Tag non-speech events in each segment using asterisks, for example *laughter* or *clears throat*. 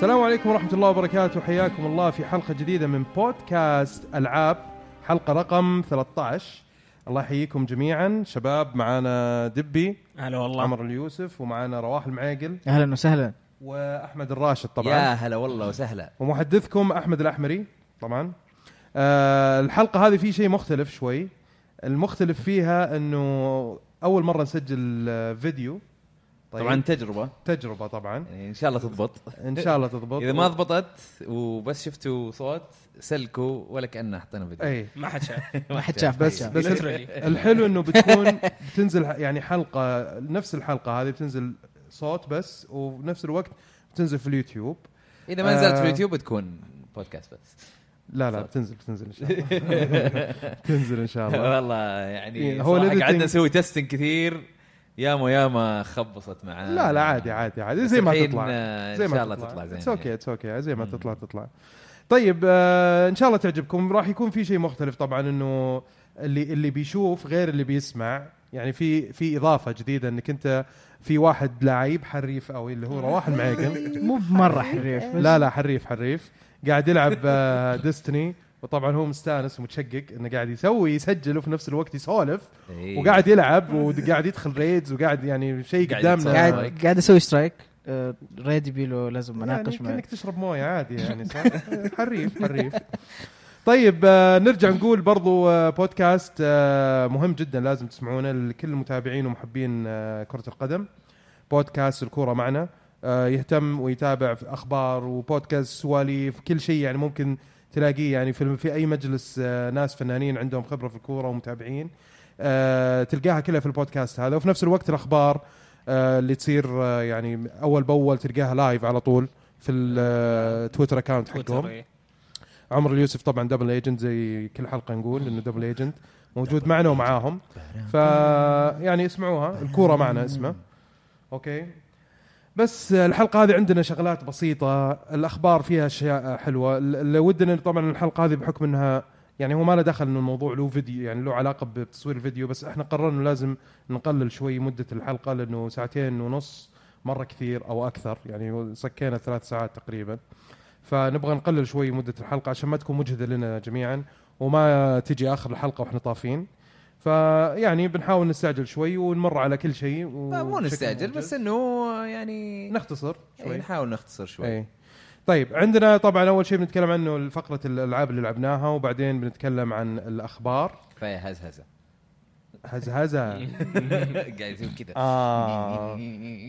السلام عليكم ورحمة الله وبركاته. حياكم الله في حلقة جديدة من بودكاست ألعاب. حلقة رقم 13 الله يحييكم جميعا. شباب معانا دبي. هلا والله. عمر اليوسف ومعانا رواح المعيقل أهلا وسهلا. وأحمد الراشد طبعا. يا هلا والله وسهلا. ومحدثكم أحمد الأحمري طبعا. آه الحلقة هذه في شيء مختلف شوي. المختلف فيها أنه أول مرة نسجل آه، فيديو. طيب. طبعا تجربة. تجربة طبعا. يعني إن شاء الله تضبط. إن شاء الله تضبط. إذا ما ضبطت وبس شفتوا صوت سلكوا ولا كانه حطينا فيديو. أي. ما حد شاف. *laughs* ما حد شاف بس شاف. بس. الحلو إنه بتكون بتنزل يعني حلقة نفس الحلقة هذه بتنزل صوت بس وبنفس الوقت بتنزل في اليوتيوب. إذا ما نزلت آه. في اليوتيوب بتكون بودكاست بس. لا لا بتنزل بتنزل إن شاء الله. *laughs* بتنزل إن شاء الله. والله يعني إيه، هو قعدنا نسوي تستنج كثير. ياما ياما خبصت معاه لا لا عادي عادي عادي. زي ما تطلع. آه، زي إن ما شاء الله تطلع. زي اتس أوكي اتس أوكي زي ما. تطلع تطلع. طيب آه إن شاء الله تعجبكم. راح يكون في شيء مختلف طبعا إنه اللي اللي بيشوف غير اللي بيسمع. يعني في في إضافة جديدة إنك أنت في واحد لعيب حريف أو اللي هو رواح المعيقل. مو بمرة حريف بس لا لا حريف حريف. قاعد يلعب ديستني وطبعا هو مستانس ومتشقق إنه قاعد يسوي يسجل وفي نفس الوقت يسولف إيه. وقاعد يلعب وقاعد يدخل ريدز وقاعد يعني شيء قدامنا. قاعد قاعد أسوي سترايك آه، ريد يبيله لازم يعني اناقش معه. كأنك تشرب موية عادي يعني صح؟ *laughs* حريف حريف. طيب آه، نرجع نقول برضو آه، بودكاست آه، مهم جدا لازم تسمعونه لكل المتابعين ومحبين كرة القدم. بودكاست الكورة معنا. يهتم ويتابع في أخبار وبودكاست سواليف كل شيء يعني ممكن تلاقيه يعني في في أي مجلس آه، ناس فنانين عندهم خبرة في الكورة ومتابعين آه، تلقاها كلها في البودكاست هذا. وفي نفس الوقت الأخبار آه، اللي تصير يعني أول بأول تلقاها live على طول في ال Twitter account حقهم. إيه. عمر اليوسف طبعا double agent زي كل حلقة نقول إنه double agent موجود معنا ومعاهم. ف يعني اسمعوها. الكورة معنا اسمه. okay؟ بس الحلقة هذه عندنا شغلات بسيطة الأخبار فيها أشياء حلوة. اللي ودنا طبعا الحلقة هذه بحكم إنها يعني هو ما له دخل إنه الموضوع له فيديو يعني له علاقة بتصوير الفيديو بس إحنا قررنا لازم نقلل شوي مدة الحلقة لأنه ساعتين ونص مرة كثير أو أكثر يعني سكينا ثلاث ساعات تقريبا. فنبغى نقلل شوي مدة الحلقة عشان ما تكون مجهدة لنا جميعا وما تجي آخر الحلقة وإحنا طافين. فيعني بنحاول نستعجل شوي ونمر على كل شيء ما مو نستعجل. بس إنه يعني نختصر إيه، شوي. نحاول نختصر شوي. اي طيب عندنا طبعا أول شيء بنتكلم عنه فقره الألعاب اللي لعبناها وبعدين بنتكلم عن الأخبار. كفايه هزهزه هزهزه *laughs* قاعد يسوي كذا. آه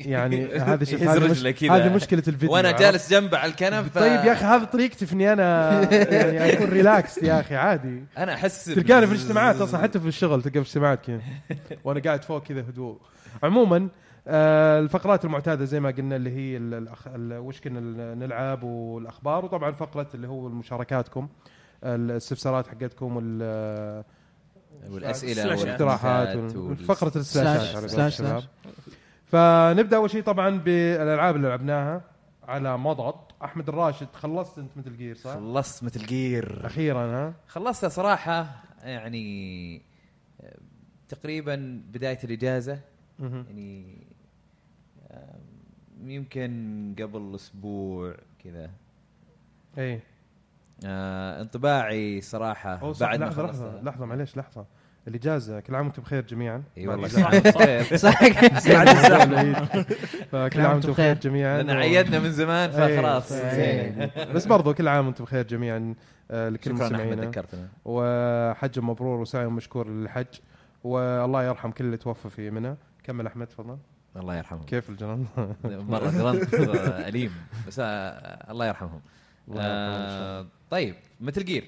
يعني هذا شيء هذه رجله مش... كذا. هذه مشكلة الفيديو وأنا؟ جالس جنبه على الكنب ف... طيب يا أخي هذه طريقتي في إني أنا يعني أكون ريلاكس يا أخي عادي. أنا أحس تلقاني في الاجتماعات أصلا حتى في الشغل تلقى في الاجتماعات كذا. وأنا قاعد فوق كذا هدوء. عموما آه الفقرات المعتادة زي ما قلنا اللي هي الأخ... وش كنا نلعب والأخبار وطبعا فقرة اللي هو مشاركاتكم الاستفسارات حقتكم وال والأسئلة سلاشات. الاقتراحات والمسات وال- فقرة السلاشات سلاش- سلاش-. فنبدأ أول شيء طبعا بالألعاب اللي لعبناها على مضض أحمد الراشد خلصت أنت مثل جير صح؟ خلصت مثل جير أخيرا ها؟ خلصتها صراحة يعني تقريبا بداية الإجازة. يعني يمكن قبل أسبوع كذا اي آه انطباعي صراحة بعد لحظة لحظة لحظة معليش لحظة. الاجازه كل عام وأنتم بخير جميعا. إي والله كل عام. وأنت بخير. صح. *laughs* بعد الزحمه *laughs* فكل عام وأنتم بخير. جميعا. لأن عيدنا من زمان فخلاص. إيه. بس برضو كل عام وأنتم بخير جميعا آه، لكل مستمعينا. وحج مبرور وسعي مشكور للحج. والله يرحم كل اللي توفى في منى. كمل أحمد تفضل. الله يرحمهم. كيف الجنان؟ مرة جرنت أليم. بس آه الله يرحمهم. الله يرحمه إن شاء آه طيب مثل جير.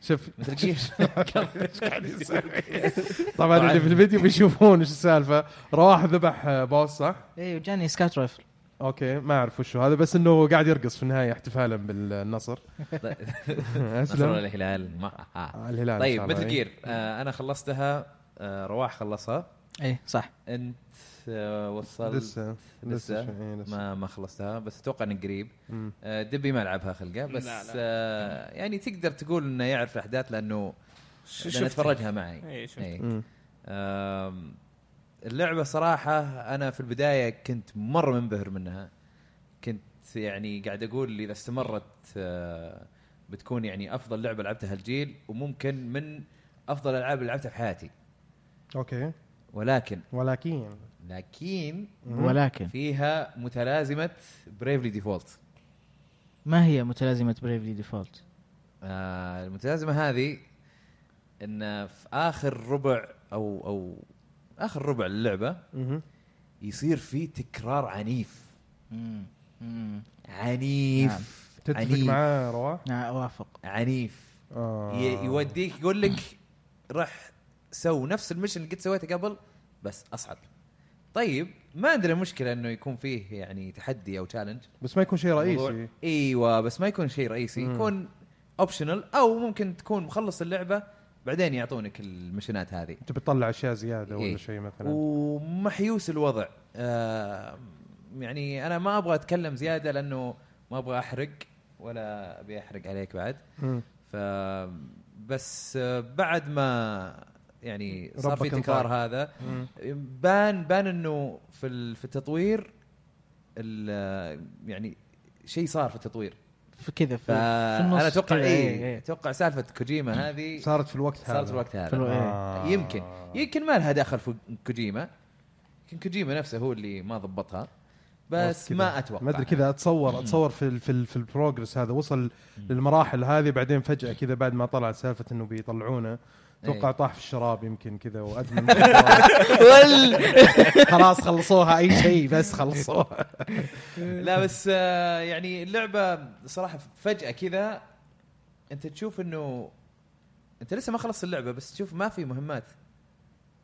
شوف. مثل جير. *laughs* *laughs* طبعا اللي في الفيديو بيشوفون إيش السالفة. رواح ذبح بوس صح؟ أيوه جاني سكاوت رايفل. أوكي ما أعرف وشو هذا بس إنه قاعد يرقص في النهاية احتفالا بالنصر. *laughs* نصر أسلم. الهلال. ما- آه. آه، الهلال طيب مثل. جير. آه أنا خلصتها رواح خلصها. اي صح. أنت وصلت لسه لسه لسه إيه، لسه. ما ما خلصتها بس أتوقع إنك قريب. آه، دبي ما لعبها خلقة بس لا، لا. آه يعني تقدر تقول إنه يعرف الأحداث لأنه شفتها. اتفرجها معي اي شفت إيه. اللعبة صراحة أنا في البداية كنت مرة منبهر منها كنت يعني قاعد أقول إذا استمرت آه، بتكون يعني أفضل لعبة لعبتها هالجيل وممكن من أفضل الألعاب اللي لعبتها في حياتي okay ولكن ولكن لكن ولكن فيها متلازمة بريفلي ديفولت ما هي متلازمة Bravely Default؟ آه المتلازمة هذه إن في آخر ربع أو أو آخر ربع اللعبة. يصير في تكرار عنيف مم. مم. عنيف نعم. تتفق. معاه رواح؟ نعم أوافق عنيف آه. يوديك يقول لك رح سو نفس ال mission اللي قد سويته قبل بس أصعب طيب ما عندنا مشكله إنه يكون فيه يعني تحدي أو challenge بس ما يكون شيء رئيسي إيوه بس ما يكون شيء رئيسي مم. يكون optional أو ممكن تكون مخلص اللعبة بعدين يعطونك ال mission ات هذه انت بتطلع أشياء زيادة ولا إيه. شيء مثلا ومحيوس الوضع آه يعني أنا ما أبغى أتكلم زيادة لأنه ما أبغى أحرق ولا أبي أحرق عليك بعد. ف بس آه، بعد ما يعني صار في تكرار. هذا. بان بان إنه في في التطوير ال- يعني شيء صار في التطوير في كذا في, النص فانا أتوقع اي إيه. أتوقع سالفة كوجيما هذه صارت في الوقت هذا صارت في الوقت هذا إيه. آه. يمكن يمكن ما لها دخل في كوجيما يمكن كوجيما نفسه هو اللي ما ضبطها بس. ما أتوقع ما أدري كذا أتصور أتصور في ال في, ال في البروجرس هذا وصل للمراحل هذه بعدين فجأة كذا بعد ما طلعت سالفة إنه بيطلعونه أتوقع إيه. طاح في الشراب يمكن كذا وأدمن. *laughs* خلاص خلصوها أي شيء بس خلصوها لا بس آه، يعني اللعبة صراحة فجأة كذا أنت تشوف إنه أنت لسه ما خلصت اللعبة بس تشوف ما في مهمات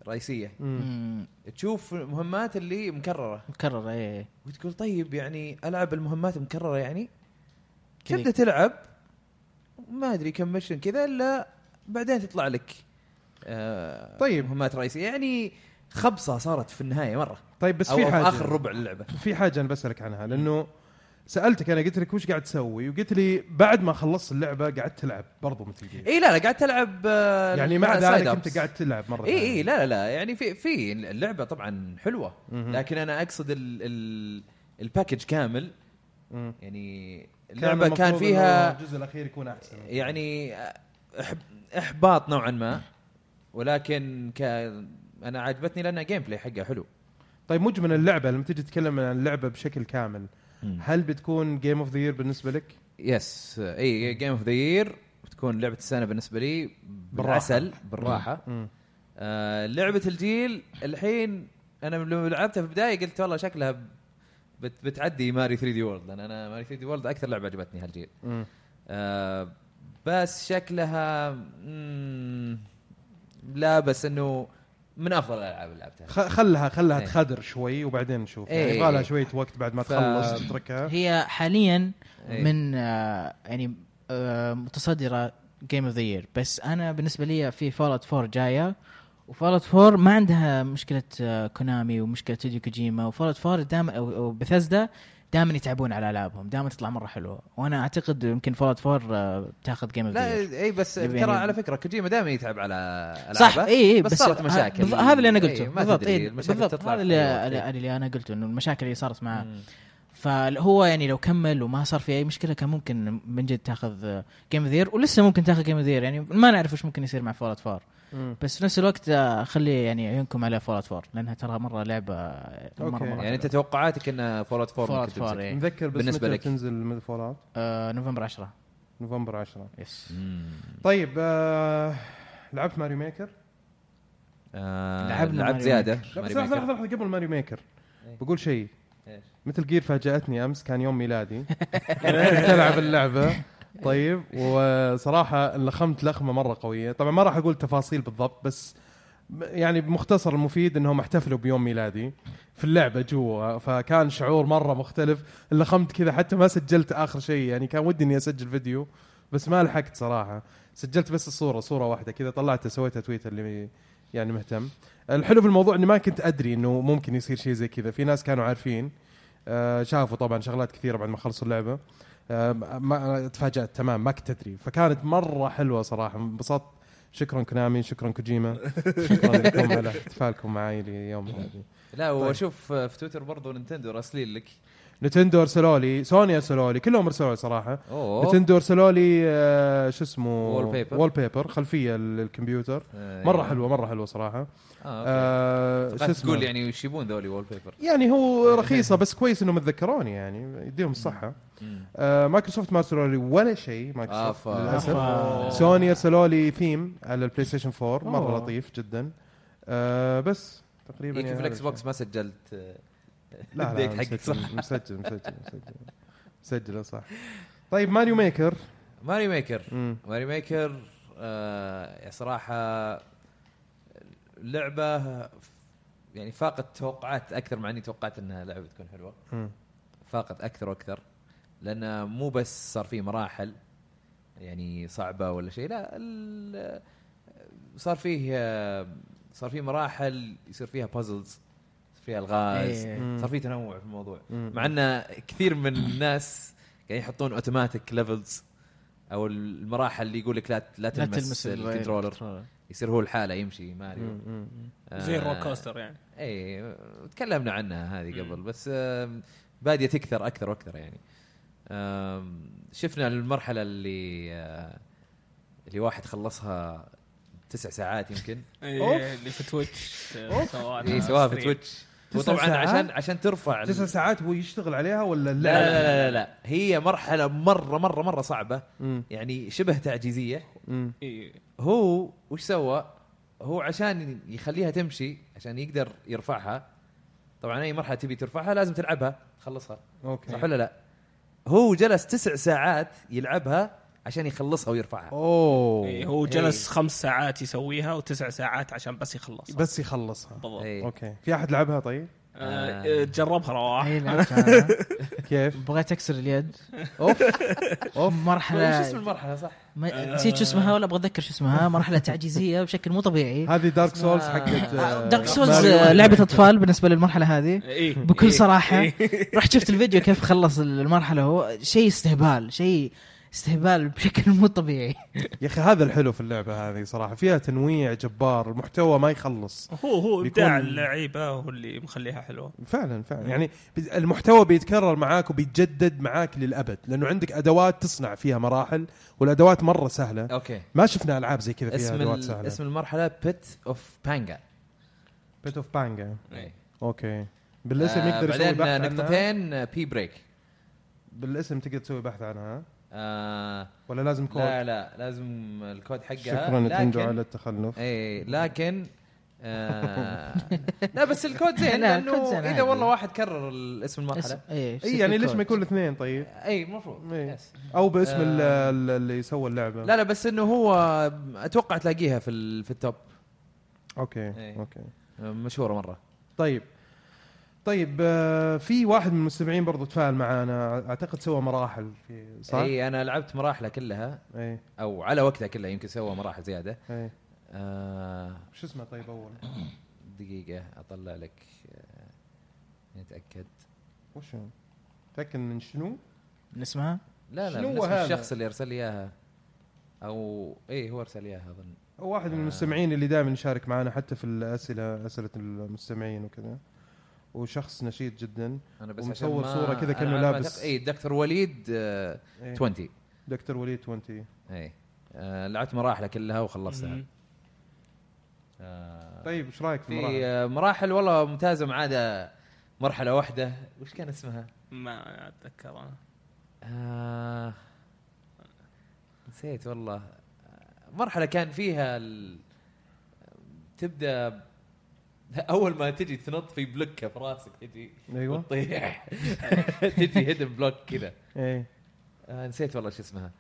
رئيسية مم. تشوف مهمات اللي مكررة مكرر إيه وتقول طيب يعني ألعب المهمات مكررة يعني. تبدأ تلعب ما أدري كم مشن كذا إلا بعدين تطلع لك آه طيب. مهمات رئيسية. يعني خبصة صارت في النهاية مرة. طيب بس في حاجة. آخر ربع اللعبة. في حاجة أنا بسألك عنها لأنه سألتك أنا قلت لك وش قاعد تسوي؟ وقلت لي بعد ما خلصت اللعبة قعدت تلعب برضو مثل جير إي لا لا قاعد تلعب آه يعني مع ذلك. أنت قاعد تلعب مرة إي إي. لا لا لا. يعني في في اللعبة طبعا حلوة. لكن أنا أقصد ال ال package كامل. يعني اللعبة كان فيها الجزء الأخير يكون أحسن. يعني إحباط نوعا ما. ولكن ك أنا عجبتني لأن جيم بلاي حقها حلو. طيب مجمل اللعبة لما تيجي تتكلم عن اللعبة بشكل كامل هل بتكون game of the year بالنسبة لك؟ yes إي game of the year بتكون لعبة السنة بالنسبة لي بالعسل بالراحة. آه لعبة الجيل الحين أنا لما لعبتها في البداية قلت والله شكلها بت بتعدي ماري 3 دي وورلد لأن أنا ماري 3 دي وورلد أكثر لعبة عجبتني هالجيل. آه بس شكلها مم لا بس إنه من أفضل الألعاب اللي لعبتها خلها خلها إيه. تخدر شوي وبعدين نشوف إيه. يعني يبغى لها شوية وقت بعد ما ف- تخلص تتركها هي حاليا إيه. من آه يعني آه متصدرة جيم اوف ذا يير بس أنا بالنسبة لي في فالت 4 جاية وفالت 4 ما عندها مشكلة آه كونامي ومشكلة تيديو كوجيما وفالت 4 دائما أو, أو بثزدا دائما يتعبون على ألعابهم دائما تطلع مرة حلوة. وأنا أعتقد يمكن 4 آه بتاخذ جيم لا اي بس يعني- ترى على فكرة كوجيما دائما يتعب على ألعابه صح اي اي بس, صارت مشاكل. هذا اللي أنا قلته. إيه، ما بالضبط إيه بالضبط تطلع هذا اللي. اللي, اللي أنا قلته إنه المشاكل اللي صارت معاه. فهو يعني لو كمل وما صار في أي مشكلة كان ممكن من جد تاخذ جيم ذير ولسه ممكن تاخذ جيم ذير يعني ما نعرف إيش ممكن يصير مع فولت فار مم. بس في نفس الوقت آه، خلي يعني عيونكم على فولت فار لأنها ترى مرة لعبة مرة أوكي. مرة يعني أنت توقعاتك إن فولت 4 فولت ممكن فار تمسك إيه. مذكر بس بالنسبة متى لك. تنزل فول اوت آه نوفمبر 10 نوفمبر 10 يس مم. طيب آه لعبت ماري ميكر؟ آه لعبنا لعبت زيادة لحظة. لحظه لحظة، قبل ماري ميكر إيه. بقول شيء؟ مثل جير فاجأتني أمس كان يوم ميلادي *laughs* تلعب اللعبة طيب وصراحة لخمت لخمة مرة قوية. طبعا ما راح أقول تفاصيل بالضبط بس يعني بمختصر المفيد إنهم احتفلوا بيوم ميلادي في اللعبة جوا. فكان شعور مرة مختلف. لخمت كذا حتى ما سجلت آخر شيء. يعني كان ودي إني أسجل فيديو بس ما لحقت صراحة. سجلت بس الصورة صورة واحدة كذا طلعتها سويتها تويتر اللي يعني مهتم. الحلو في الموضوع إني ما كنت أدري إنه ممكن يصير شيء زي كذا. في ناس كانوا عارفين آه، شافوا طبعا شغلات كثيرة بعد ما خلصوا اللعبة. ما تفاجأت تمام ما كنت أدري. فكانت مرة حلوة صراحة. انبسطت. شكرا كونامي شكرا كوجيما. شكرا لكم على احتفالكم معي ليوم ميلادي لا طيب. واشوف في تويتر برضو نينتندو راسلين لك. نينتندو ارسلوا لي سوني ارسلوا لي كلهم ارسلوا لي صراحة أوه نينتندو ارسلوا لي آه، شو اسمه Wallpaper. wallpaper خلفيه للكمبيوتر آه، مرة أيوة. حلوة مرة حلوة صراحة آه okay آه شو اسمه تقول يعني وش يبون ذولي wallpaper يعني هو رخيصة *laughs* بس كويس إنهم تذكروني يعني يديهم الصحة آه مايكروسوفت ما ارسلوا لي ولا شيء مايكروسوفت آفا. للأسف آفا. سوني ارسلوا لي ثيم على البلاي ستيشن 4 مرة أوه. لطيف جدا آه بس تقريبا يمكن يعني في هذا الإكس بوكس. ما سجلت آه، *laughs* لا لا حقك صح؟ مسجل مسجل مسجل. *laughs* مسجل صح. طيب Mario Maker. Mario Maker. مم. Mario Maker آه صراحة لعبة يعني فاقت توقعات أكثر مع إني توقعت إنها لعبة تكون حلوة. مم. فاقت أكثر وأكثر لأن مو بس صار في مراحل يعني صعبة ولا شيء لا ال- صار فيه صار فيه مراحل يصير فيها بازلز فيها الغاز. إيه. صار في تنوع في الموضوع. مم. مع إن كثير من الناس قاعدين يحطون automatic levels أو المراحل اللي يقول لك لا لا لا تلمس, تلمس ال controller يصير هو لحاله يمشي ماريو مم. مم. زي آه، ال roller coaster يعني. اي تكلمنا عنها هذه قبل بس آم، بادية تكثر أكثر وأكثر يعني. آم، شفنا المرحلة اللي آه، اللي واحد خلصها تسع ساعات يمكن. إيه، اللي في Twitch آه، سواها في. Twitch وطبعا ساعات؟ عشان عشان ترفع تسع ساعات هو يشتغل عليها ولا لا اللعبة؟ لا لا لا, لا. هي مرحلة مره مره مرة صعبة مم. يعني شبه تعجيزية مم. هو وش سوى؟ هو عشان يخليها تمشي عشان يقدر يرفعها طبعا أي مرحلة تبي ترفعها لازم تلعبها تخلصها okay صح ولا لا؟ هو جلس تسع ساعات يلعبها عشان يخلصها ويرفعها. أوه. إيه، هو جلس إيه. خمس ساعات يسويها وتسع ساعات عشان بس يخلص بس يخلصها. بالضبط. إيه. okay. في أحد لعبها طيب؟ آه، جربها رواح. *laughs* كيف؟ بغيت أكسر اليد. أوف. *laughs* أوف. مرحلة. اسم المرحلة صح؟ ما- نسيت شو اسمها ولا أبغى اتذكر شو اسمها. مرحلة تعجيزية بشكل مو طبيعي. هذه Dark Souls حقت آه، Dark Souls. آه، لعبة أطفال بالنسبة للمرحلة هذه. بكل. صراحة. رحت شفت الفيديو كيف خلص المرحلة. هو شيء استهبال شيء استهبال بشكل مو طبيعي. يا أخي هذا الحلو في اللعبة هذه صراحة. فيها تنويع جبار المحتوى ما يخلص. هو هو بيكون- إبداع اللعيبة هو اللي مخليها حلوة. فعلا فعلا. يعني المحتوى بيتكرر معاك وبيتجدد معاك للأبد لأنه عندك أدوات تصنع فيها مراحل والأدوات مرة سهلة. okay. ما شفنا ألعاب زي كذا فيها اسم أدوات سهلة. اسم المرحلة Pit of Panga Pit of Panga. okay. بالاسم آه، يقدر يسوي بحث عنها؟ نقطتين P Break بالاسم تقدر تسوي بحث عنها؟ آه ولا لازم كود لا لا لازم الكود حقها شكرا Nintendo على التخلف اي لكن آه *laughs* لا بس الكود زين لأنه إذا. والله واحد كرر ال- اسم اسم المرحله اي اي يعني ليش ما يكون الاثنين طيب اي المفروض إيه. yes. أو باسم آه. ال- ال- اللي سوى اللعبة لا لا بس إنه هو أتوقع تلاقيها في في ال top okay إيه. أوكي مشهورة مرة طيب طيب آه، في واحد من المستمعين برضو تفاعل معنا أعتقد سوى مراحل في صح؟ اي أنا لعبت مراحله كلها اي أو على وقتها كلها يمكن سوى مراحل زيادة اي آه شو اسمه طيب أول؟ *clears throat* دقيقة أطلع لك آه، نتأكد وش هو؟ تأكد من شنو؟ من اسمها لا لا شنو من اسم هذا؟ الشخص اللي أرسل لي إياها أو اي هو أرسل لي إياها أظن هو واحد من آه. المستمعين اللي دائما يشارك معنا حتى في الأسئلة أسئلة المستمعين وكذا وشخص نشيط جدا. أنا بس ومصور عشان ما- صورة كذا ما لابس- اي دكتور وليد آه، إيه. 20 دكتور وليد 20 اي آه، لعبت مراحله كلها وخلصتها. آه، طيب إيش رأيك في في المراحل؟ آه، مراحل والله ممتازة ما عدا مرحلة واحدة. وش كان اسمها؟ ما أتذكر أنا. آه نسيت والله. آه، مرحلة كان فيها ال... تبدأ *laughs* اول ما تجي تنط في بلوكة في راسك تجي أيوه. وتطيح *laughs* تجي hidden block كذا. إيه. آه نسيت والله شو اسمها.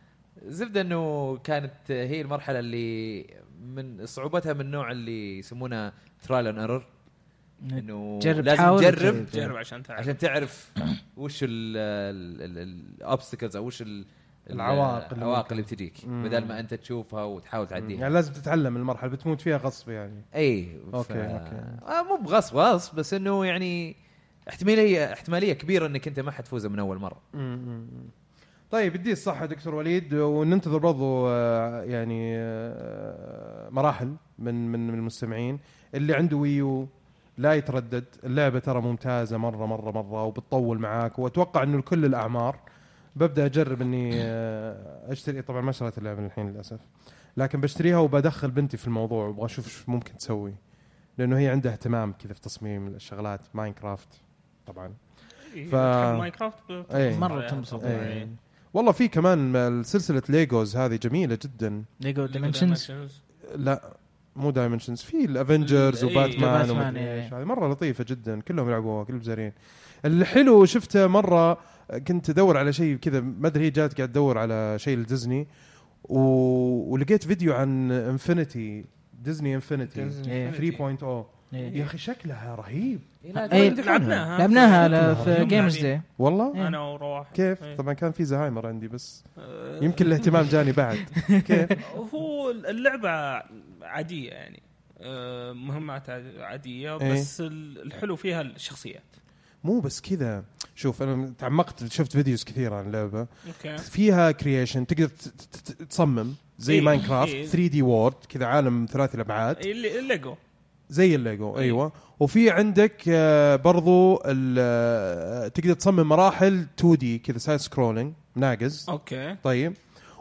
زبدة إنه كانت هي المرحلة اللي من صعوبتها من النوع اللي يسمونها trial and error إنه جرب لازم تجرب. جرب عشان تعرف. عشان تعرف وش ال obstacles أو وش ال- العوائق العوائق. اللي بتجيك مم. بدل ما أنت تشوفها وتحاول تعديها يعني لازم تتعلم المرحلة بتموت فيها غصب يعني اي okay، okay. آه مو بغصب غصب بس إنه يعني احتمالية احتمالية كبيرة إنك أنت ما حتفوز من أول مرة طيب يدي الصحة دكتور وليد وننتظر برضو آه، يعني آه، مراحل من من من المستمعين اللي عنده ويو لا يتردد اللعبة ترى ممتازة مرة مرة مرة وبتطول معاك وأتوقع إنه لكل الأعمار ببدأ أجرب إني آه، أشتري. طبعا ما شريت اللعبة الحين للأسف. لكن بشتريها وبدخل بنتي في الموضوع وأبغى أشوف إيش ممكن تسوي. لأنه هي عندها اهتمام كذا في تصميم الشغلات. Minecraft طبعا. ف- ف... Minecraft إيه. مرة تنبسط. إيه. والله في كمان سلسلة Legos هذه جميلة جدا. Lego Dimensions لا مو Dimensions في ال Avengers إيه، وباتمان إيه. إيش. هذه مرة لطيفة جدا. كلهم يلعبوها كلهم زارين الحلو شفته مرة كنت ادور على شيء كذا ما أدري هي جات قاعد تدور على شيء لديزني و... ولقيت فيديو عن Infinity ديزني Infinity إيه. 3.0 إيه. يا أخي شكلها رهيب. أي، لعبناها. لعبناها. في Games. Day والله؟ إيه. أنا ورواح. كيف؟ إيه. طبعا كان في زهايمر عندي بس. آه، يمكن الاهتمام جاني بعد. *laughs* كيف؟ هو اللعبة عادية يعني. آه، مهمات عادية إيه. بس ال- الحلو فيها الشخصيات. مو بس كذا. شوف أنا تعمقت شفت videos كثيرة عن اللعبه okay. فيها creation تقدر تصمم زي إيه، Minecraft إيه. 3D world كذا عالم ثلاثي الابعاد إيه، اللي- الليجو. زي الليجو إيه. أيوه. وفي عندك آه، برضو آه، تقدر تصمم مراحل 2D كذا side scrolling ناقز okay. طيب.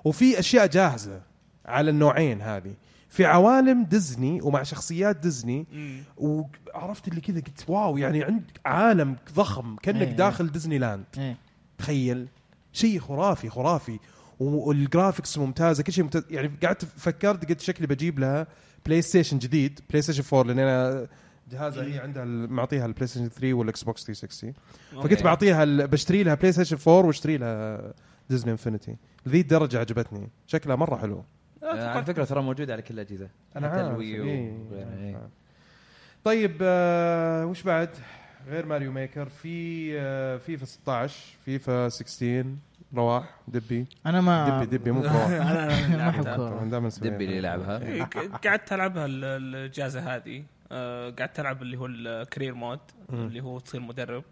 وفي أشياء جاهزة على النوعين هذه. في عوالم ديزني ومع شخصيات ديزني. وعرفت اللي كذا قلت wow يعني عندك عالم ضخم كأنك إيه. داخل ديزني لاند إيه. تخيل شيء خرافي خرافي وال graphics ممتازة كل شيء ممتاز يعني قعدت فكرت قلت شكلي بجيب لها بلاي ستيشن جديد بلاي ستيشن 4 لأن أنا جهازها هي عندها معطيها البلاي ستيشن 3 والاكس بوكس 360 فقلت. بعطيها بشتري لها بلاي ستيشن 4 واشتري لها ديزني Infinity ذي الدرجة عجبتني شكلها مرة حلو على فكرة ترى موجود على كل الأجهزة أنا حتى عارف ال Wii إيه. وغيرها، إيه. طيب آه وش بعد غير Mario Maker في آه فيفا 16 فيفا 16 رواح دبي أنا ما دبي دبي مو *laughs* رواح أنا ما *laughs* أحب. كورة. دبي اللي يلعبها إيه، ق- قعدت ألعبها ال- الأجازة هذه آه، قعدت ألعب اللي هو ال career mode. اللي هو تصير مدرب.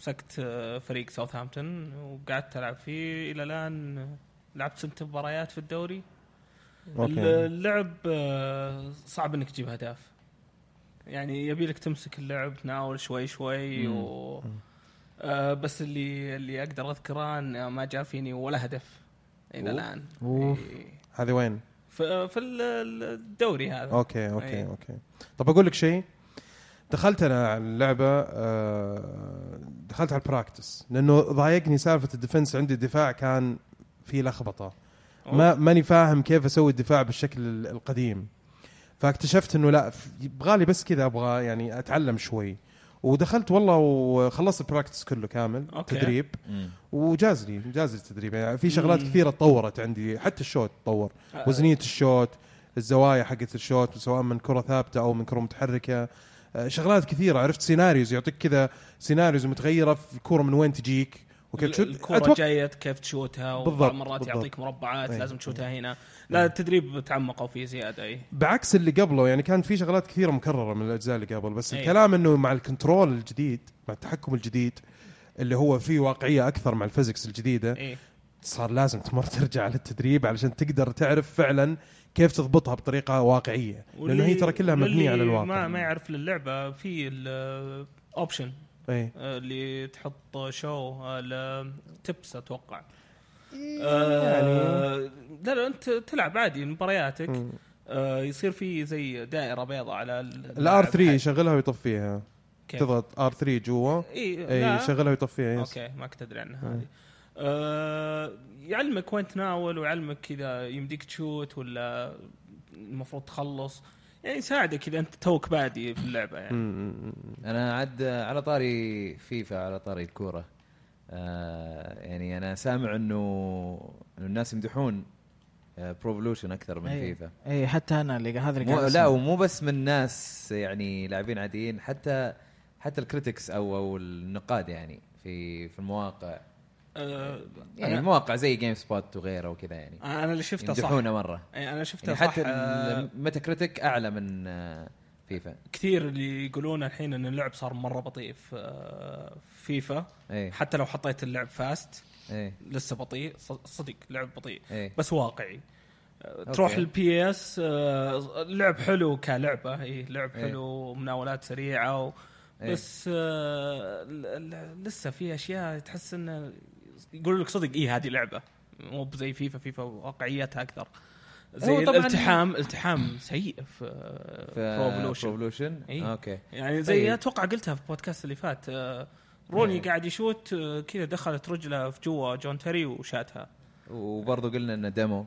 مسكت آه، فريق ساوثهامبتون وقعدت ألعب فيه إلى الآن لعبت ست مباريات في الدوري okay اللعب آه، صعب إنك تجيب أهداف يعني يبي لك تمسك اللعب تناول شوي شوي مم. و آه بس اللي اللي أقدر أذكره إن ما جاء فيني ولا هدف إلى. الآن. هذه وين؟ في في ال- الدوري هذا أوكي أوكي أي. أوكي طب أقول لك شيء دخلت أنا على اللعبة آه، دخلت على ال practice لأنه ضايقني سالفة ال defense عندي الدفاع كان في لخبطة ما ماني فاهم كيف أسوي الدفاع بالشكل ال- القديم. فاكتشفت إنه لا يبغالي بس كذا أبغى يعني أتعلم شوي. ودخلت والله وخلصت ال practice كله كامل أوكي. تدريب. مم. وجاز لي جاز لي التدريب. يعني في شغلات مم. كثيرة تطورت عندي. حتى ال shoot تطور. آه، وزنية ال shoot الزوايا حقت ال shoot سواء من كرة ثابتة أو من كرة متحركة. آه، شغلات كثيرة. عرفت scenarios يعطيك كذا scenarios متغيرة في الكورة من وين تجيك. وكيف تشوت الكرة أتوقع- جاية كيف تشوتها بالضبط، المرات بالضبط. يعطيك مربعات أي. لازم تشوتها هنا. لا التدريب تعمقوا فيه زيادة اي بعكس اللي قبله يعني كان في شغلات كثيرة مكررة من الأجزاء اللي قبل بس أي. الكلام إنه مع ال control الجديد مع التحكم الجديد اللي هو فيه واقعية أكثر مع ال physics الجديدة اي صار لازم تمر *laughs* ترجع للتدريب علشان تقدر تعرف فعلا كيف تضبطها بطريقة واقعية. لأنه هي ترى كلها مبنية على الواقع. ما ما يعرف للعبة في ال option اي اللي تحط شو تبس أتوقع يعني آه لا لا أنت تلعب عادي مبارياتك. آه يصير في زي دائرة بيضاء على ال R 3 يشغلها ويطفيها؟ تضغط R 3 جوا اي لا. يشغلها ويطفيها. أوكي ما كنت أدري عنها مم. هذه آه يعلمك وين تناول ويعلمك كذا يمديك تشوت ولا المفروض تخلص يعني يساعدك إذا أنت توك بادي في اللعبة يعني أنا عاد على طاري فيفا على طاري الكورة آه يعني أنا سامع إنه إنه الناس يمدحون Pro Evolution أكثر من أي. فيفا اي حتى أنا اللي هذا اللي قاعد لا. ومو بس من ناس يعني لاعبين عاديين حتى حتى ال critics أو أو النقاد يعني في في المواقع آه يعني المواقع زي GameSpot وغيره وكذا يعني أنا اللي شفته صح. مرة. يعني أنا شفته يعني صح حتى آه، ال Metacritic أعلى من آه، فيفا كثير اللي يقولون الحين إن اللعب صار مرة بطيء في آه، فيفا إيه. حتى لو حطيت اللعب fast إيه. لسه بطيء. صدق لعب بطيء. إيه. بس واقعي. تروح. ال PES اللعب حلو كلعبة. اي لعب إيه. حلو ومناولات سريعة و... إيه. بس آه، لسه في أشياء تحس إنه يقولوا لك صدق اي هذه لعبة مو بزي فيفا فيفا واقعيتها أكثر زي الالتحام التحام سيء في في Pro Evolution Pro Evolution إيه. أوكي يعني زي طيب. أتوقع قلتها في البودكاست اللي فات آه، روني إيه. قاعد يشوت آه، كذا دخلت رجلة في جوا جون تيري وشاتها وبرضه قلنا إنه demo *laughs*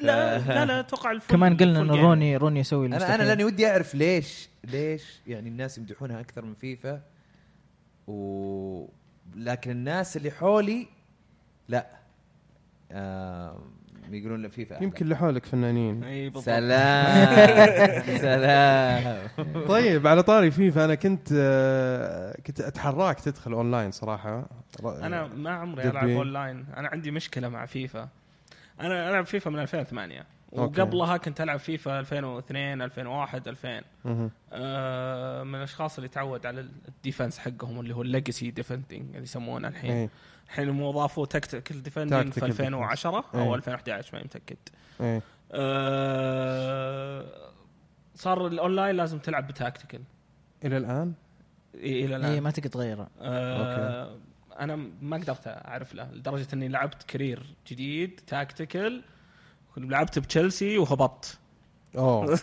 لا *laughs* لا لا أتوقع الفل كمان قلنا إنه game. روني روني يسوي أنا أنا. لأني ودي أعرف ليش ليش يعني الناس يمدحونها أكثر من فيفا و لكن الناس اللي حولي لا. آه يقولون لا فيفا أحلى. يمكن لحولك فنانين. إي بالضبط. سلام. *laughs* سلام. طيب على طاري فيفا أنا كنت آه، كنت أتحراك تدخل أونلاين صراحة. أنا ما عمري ألعب. أونلاين. أنا عندي مشكلة مع فيفا. أنا ألعب فيفا من 2008 أوكي. وقبلها كنت ألعب فيفا 2002 2001 2000 مهم. آه من الأشخاص اللي تعود على ال defense حقهم اللي هو ال legacy defending اللي يسمونه الحين. إيه. الحين مو اضافوا tactical defending في Tactical 2010 إيه. أو 2011 ما متاكد إيه. آه صار الاونلاين لازم تلعب ب tactical إلى الآن؟ إيه إلى الآن. اي ما تقدر تغيره. آه أنا ما قدرت أعرف له لدرجة إني لعبت career جديد tactical لعبت بتشيلسي وهبطت. أوه. *laughs*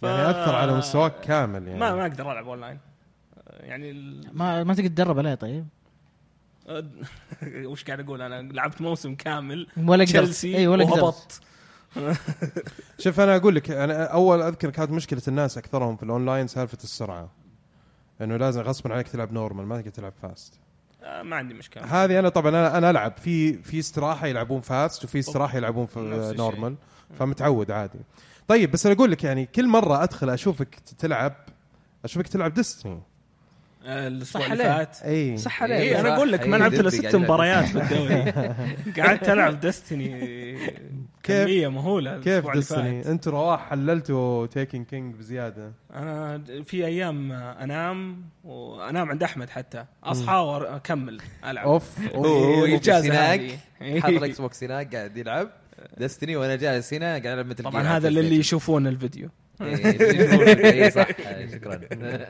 ف... يعني أثر على مستواك كامل يعني. ما ما أقدر ألعب أونلاين. آه، يعني ال... ما ما تقدر تدرب عليه طيب؟ *laughs* وش قاعد أقول أنا؟ لعبت موسم كامل ولا تشيلسي إي ولا وهبطت. *laughs* شوف أنا أقول لك أنا أول أذكر كانت مشكلة الناس أكثرهم في الأونلاين سالفة السرعة. إنه لازم غصبا عليك تلعب normal ما تقدر تلعب fast آه، ما عندي مشكلة. هذه أنا طبعا أنا أنا ألعب. في في استراحة يلعبون fast وفي استراحة يلعبون في. نورمال فمتعود عادي. طيب بس أنا أقول لك يعني كل مرة أدخل أشوفك تلعب أشوفك تلعب ديستني الأسبوع صح اللي. فات. إي. صح إي عليه أنا صح. أقول لك ما إيه، لعبت الا ست. مباريات في الدوري. *laughs* قعدت ألعب دستني كيف- كمية مهولة كيف. ديستني انت رواح حللتوا تيكن كينج بزيادة؟ أنا في أيام أنام وأنام عند أحمد حتى. أصحى وأكمل ألعب. أوف الإجازة هناك. حاط الاكس بوكس هناك قاعد يلعب. Destiny وأنا جالس هنا قاعد العب مثل طبعا هذا للي يشوفون الفيديو. إي صح. آه، شكرا. *laughs*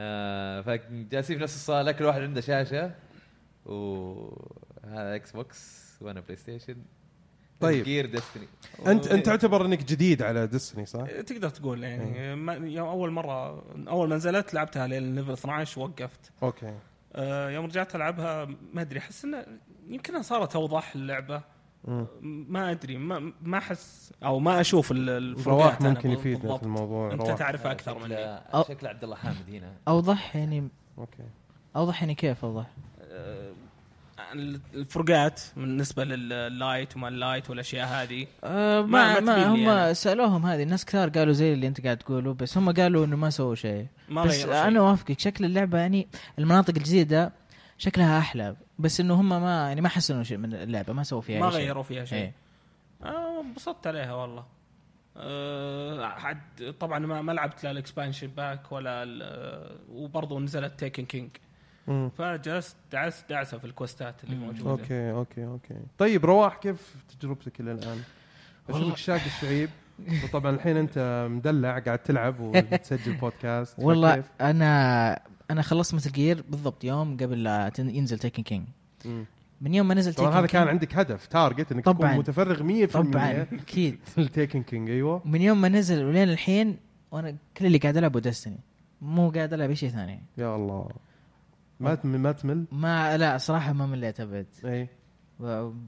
آه، فجالسين في نفس الصالة كل واحد عنده شاشة وهذا Xbox وأنا PlayStation طيب. جير Destiny انت أنت تعتبر إنك جديد على Destiny صح؟ تقدر تقول يعني ما يوم أول مرة أول ما نزلت لعبتها لين level 12 وقفت أوكي آه، يوم رجعت ألعبها ما أدري أحس إنه يمكنها صارت أوضح اللعبة. ما أدري ما ما أحس أو ما أشوف ال- الفروقات ممكن يفيدنا. في الموضوع أنت رواح. تعرفها أكثر مني شكله شكله عبد الله حامد هنا أوضح يعني okay أوضح يعني كيف أوضح آه، الفروقات بالنسبة لل light وما ال light والأشياء هذه آه ما- ما ما هم أنا. سألوهم هذه الناس كثار قالوا زي اللي أنت قاعد تقوله بس هم قالوا إنه ما سووا شيء ما بس غيروا شيء. أنا أوافقك شكل اللعبة يعني المناطق الجديدة شكلها أحلى بس إنه هم ما يعني ما حسنوا شيء من اللعبة ما سووا فيها ما شيء. غيروا فيها شيء إيه. آه، انبسطت عليها والله أه حد طبعا ما ما لعبت لا ال expansion pack ولا ال- وبرضه نزلت Taken King. فجلست دعست دعسة في ال quest ات اللي. موجودة okay okay okay طيب رواح كيف تجربتك إلى الآن؟ أشوفك شاق الشعيب *laughs* وطبعا الحين أنت مدلع قاعد تلعب وتسجل بودكاست *laughs* والله؟ أنا أنا خلصت Metal Gear بالضبط يوم قبل لا ينزل Taken King. من يوم ما نزل Taken هذا كان عندك هدف target إنك طبعاً. تكون متفرغ 100% طبعا أكيد. *laughs* لل Taken King أيوه. من يوم ما نزل ولين الحين وأنا كل اللي قاعد العبه Destiny مو قاعد ألعب شيء ثاني. يا الله. ما تمل ما تمل؟ ما لا صراحة ما مليت أبد. اي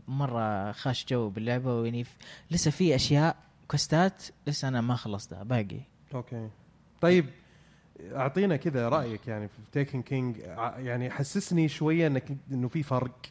مرة خاش جو باللعبة ويعني لسه في أشياء quest ات لسه أنا ما خلصتها باقي. okay. طيب أعطينا كذا رأيك يعني في Taken King يعني حسسني شوية انك إنه في فرق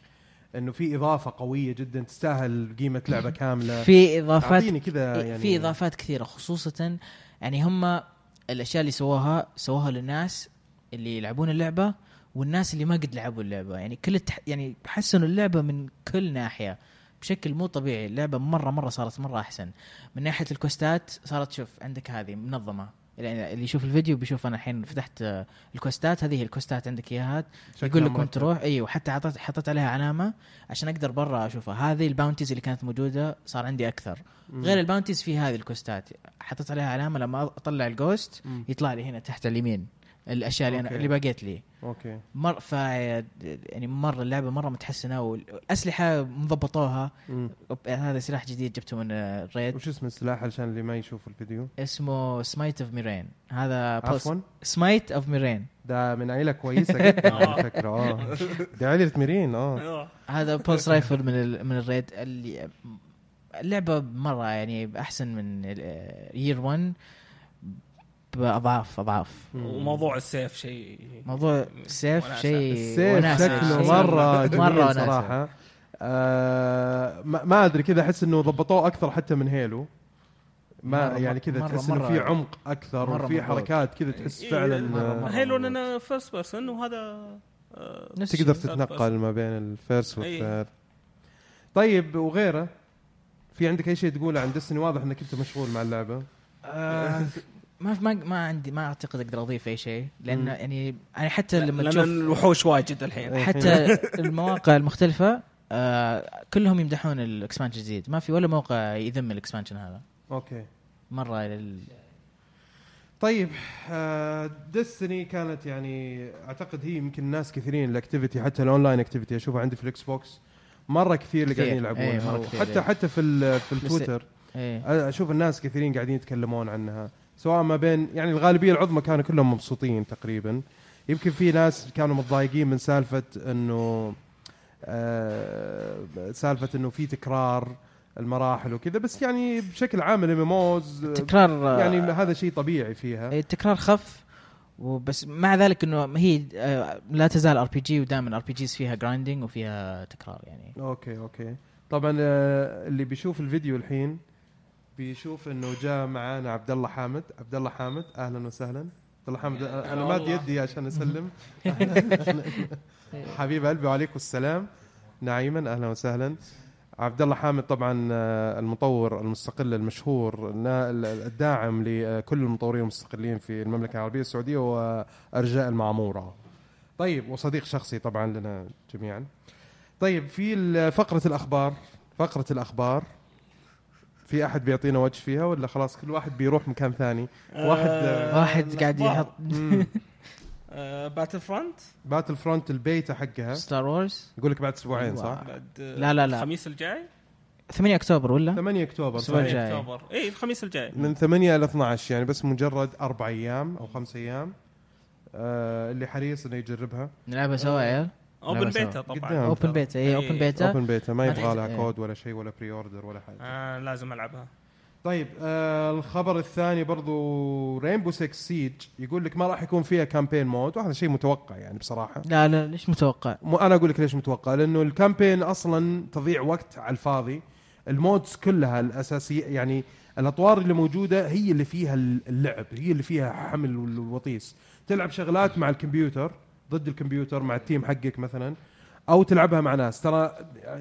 إنه في إضافة قوية جدا تستاهل قيمة لعبة *laughs* كاملة. في إضافات أعطيني كذا إيه، يعني. في إضافات كثيرة خصوصا يعني هم الأشياء اللي سووها سووها للناس اللي يلعبون اللعبة والناس اللي ما قد لعبوا اللعبة. يعني كل التح... يعني حسنوا اللعبة من كل ناحية بشكل مو طبيعي. اللعبة مرة مرة صارت مرة أحسن. من ناحية ال quest ات صارت شوف عندك هذه منظمة. يعني اللي يشوف الفيديو بيشوف أنا الحين فتحت آه، ال quest ات هذه ال quest ات عندك إياها يقول لك وين. تروح أيوه حتى حطيت حطيت عليها علامة عشان أقدر برا أشوفها هذه ال bounties اللي كانت موجودة صار عندي أكثر مم. غير ال bounties في هذه ال quest ات حطيت عليها علامة لما أطلع ال ghost. يطلع لي هنا تحت اليمين الأشياء اللي أنا okay. اللي بقيت لي. okay. مر ف يعني مرة اللعبة مرة متحسنة والاسلحه مضبطوها. هذا سلاح جديد جبته من ال raid وش اسم السلاح عشان اللي ما يشوف الفيديو؟ اسمه Smite of Merain هذا عفوا. Smite of Merain ده من عيلة كويسة جدا على *laughs* فكرة آه. ده عيلة Merain آه. آه. هذا pulse rifle من ال من ال raid اللي اللعبة مرة يعني أحسن من year 1 باضعاف أضعاف وموضوع السيف شيء موضوع السيف. شيء السيف. شكله مرة جميل مره. صراحة آه ما, أدري كذا أحس إنه ضبطوه أكثر حتى من Halo ما يعني كذا تحس إنه في عمق أكثر وفي. حركات كذا تحس إيه، فعلا. Halo لأنها first person وهذا آه، نفس تقدر. تتنقل ما بين ال first إيه. وال third طيب وغيره في عندك أي شيء تقوله عن Destiny واضح إنك أنت مشغول مع اللعبة آه، ما ما ما عندي ما أعتقد أقدر أضيف أي شيء لأن مم. يعني يعني حتى لما لأن تشوف الوحوش واجد الحين. حتى *laughs* المواقع المختلفة آه كلهم يمدحون ال expansion الجديد ما في ولا موقع يذم ال expansion هذا okay مرة لل... طيب Destiny كانت يعني أعتقد هي يمكن ناس كثيرين ال activity حتى ال online activity اشوفها عندي في ال Xbox مرة كثير اللي. قاعدين يلعبونها إيه، حتى. حتى في في التويتر إيه أشوف الناس كثيرين قاعدين يتكلمون عنها سواء ما بين يعني الغالبية العظمى كانوا كلهم مبسوطين تقريبا. يمكن في ناس كانوا متضايقين من سالفة إنه آه سالفة إنه في تكرار المراحل وكذا بس يعني بشكل عام ال MMOs تكرار آه، يعني هذا شيء طبيعي فيها. إيه، التكرار خف وبس مع ذلك إنه هي آه، لا تزال RPG ودائما RPGs فيها grinding وفيها تكرار يعني. okay okay. طبعا آه، اللي بيشوف الفيديو الحين بيشوف إنه جاء معانا عبد الله حامد. عبد الله حامد أهلا وسهلا. عبد الله حامد أنا ماد والله. يدي عشان أسلم. *laughs* حبيب قلبي وعليكم السلام. نعيما أهلا وسهلا. عبد الله حامد طبعا آه، المطور المستقل المشهور الداعم لكل المطورين المستقلين في المملكة العربية السعودية وأرجاء المعمورة. طيب وصديق شخصي طبعا لنا جميعا. طيب في فقرة الأخبار. فقرة الأخبار. في أحد بيعطينا وجه فيها ولا خلاص كل واحد بيروح مكان ثاني؟ واحد آه، واحد قاعد. يحط. *laughs* آه، Battlefront Battlefront ال beta حقها. Star Wars يقول لك بعد أسبوعين صح؟ بعد آه، لا، لا، لا. الخميس الجاي؟ 8 أكتوبر ولا؟ 8 أكتوبر الأسبوع صحيح. الجاي. أكتوبر. اي الخميس الجاي. من 8 إلى 12 يعني بس مجرد أربع أيام أو خمس أيام. آه اللي حريص إنه يجربها. نلعبها سوا يا عيال. open لعبة سوا. بيتا طبعا. قدام. open beta اي إيه. أوبن بيتا. open beta ما يبغى لها تحتاج- كود ولا شيء ولا pre-order ولا حاجة. آه لازم ألعبها. طيب آه الخبر الثاني برضو Rainbow 6 Siege يقول لك ما راح يكون فيها campaign mode وهذا شيء متوقع يعني بصراحة. لا لا ليش متوقع؟ مو أنا أقول لك ليش متوقع لأنه ال campaign أصلا تضيع وقت على الفاضي. ال modes كلها الأساسية يعني الأطوار اللي موجودة هي اللي فيها اللعب هي اللي فيها حمل الوطيس. تلعب شغلات مع الكمبيوتر ضد الكمبيوتر مع ال team حقك مثلا أو تلعبها مع ناس. ترى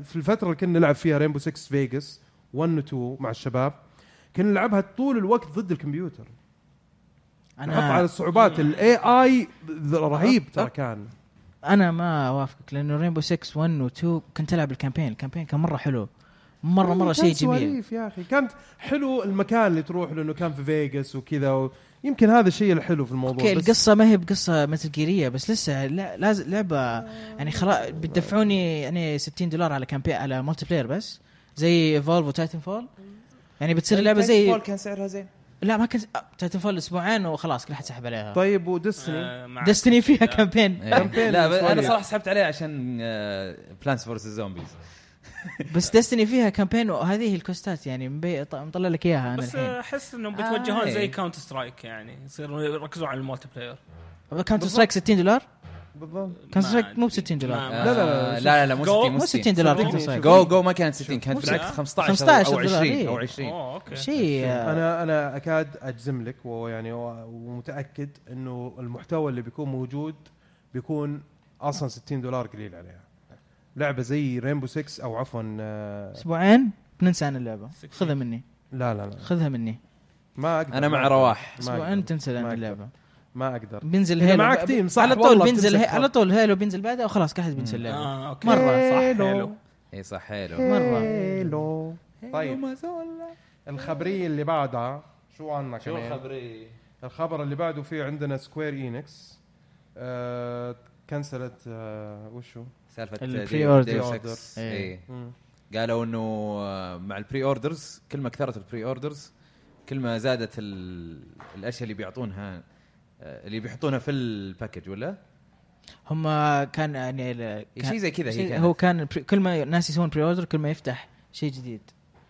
في الفترة اللي كنا نلعب فيها Rainbow 6 Vegas 1 و 2 مع الشباب كنا نلعبها طول الوقت ضد الكمبيوتر. نحط على أنا الصعوبات ال A I رهيب ترى كان. أنا ما أوافقك لأنه Rainbow 6 1 و 2 كنت ألعب ال campaign. ال campaign كان مرة حلو. مرة مرة شيء جميل. سواليف يا أخي. كانت حلو المكان اللي تروح له إنه كان في فيغاس وكذا و... يمكن هذا الشيء الحلو في الموضوع okay بس القصة ما هي بقصة مثل جيرية بس لسه لا لازم لعبة يعني خلاص بتدفعوني يعني 60 دولار على campaign على multiplayer بس زي Evolve و Titanfall يعني بتصير لعبه زي كان سعرها زين؟ لا ما كان Titanfall أسبوعين وخلاص كل حد سحب عليها. طيب و Destiny؟ آه، Destiny فيها. *laughs* campaign. campaign لا أنا. صراحة سحبت عليه عشان Plants vs. Zombies *laughs* بس Destiny فيها campaign وهذه ال quest ات يعني مطلع لك إياها أنا بس الحين. أحس إنهم آه، بيتوجهون إيه. زي Counter-Strike يعني يصيروا يركزون على ال multiplayer Counter-Strike 60 دولار؟ بالضبط. Counter-Strike مو ب 60 دولار. ما- لا لا، لا، لا لا لا مو جو- 60 مو 60 دولار. جو جو ما كانت 60 كانت. بالعكس 15 15 أو 20 دولار، أو إيه. 20 أوه okay. شيء آه، أنا أنا أكاد أجزم لك ويعني ومتأكد إنه المحتوى اللي بيكون موجود بيكون أصلا 60 دولار قليل عليها. لعبة زي Rainbow 6 أو عفوا آه، أسبوعين؟ بننسى عن اللعبة. خذها مني. لا لا لا. خذها مني. ما أقدر أنا مع. رواح. أسبوعين أقدر. تنسى ما عن أقدر. اللعبة. ما أقدر. بينزل Halo. معك team، صح على طول بينزل هي... على طول Halo بينزل بعدها وخلاص كل احد بينسى اللعبة. آه okay. مرة. صح Halo. اي صح حلو مرة. Halo. طيب. الخبرية اللي بعدها شو عنا شو كمان؟ الخبري الخبر اللي بعده في عندنا Square Enix آه كنسلت آه وشو؟ سالفة ال pre إيه. اي. قالوا إنه مع ال pre-orders كل ما كثرت ال pre-orders كل ما زادت ال- الأشياء اللي بيعطونها آه، اللي بيحطونها في ال package ولا؟ هم كان يعني ال- كان- شيء زي كذا هي كانت. هو كان كل ما الناس يسوون pre-order كل ما يفتح شيء جديد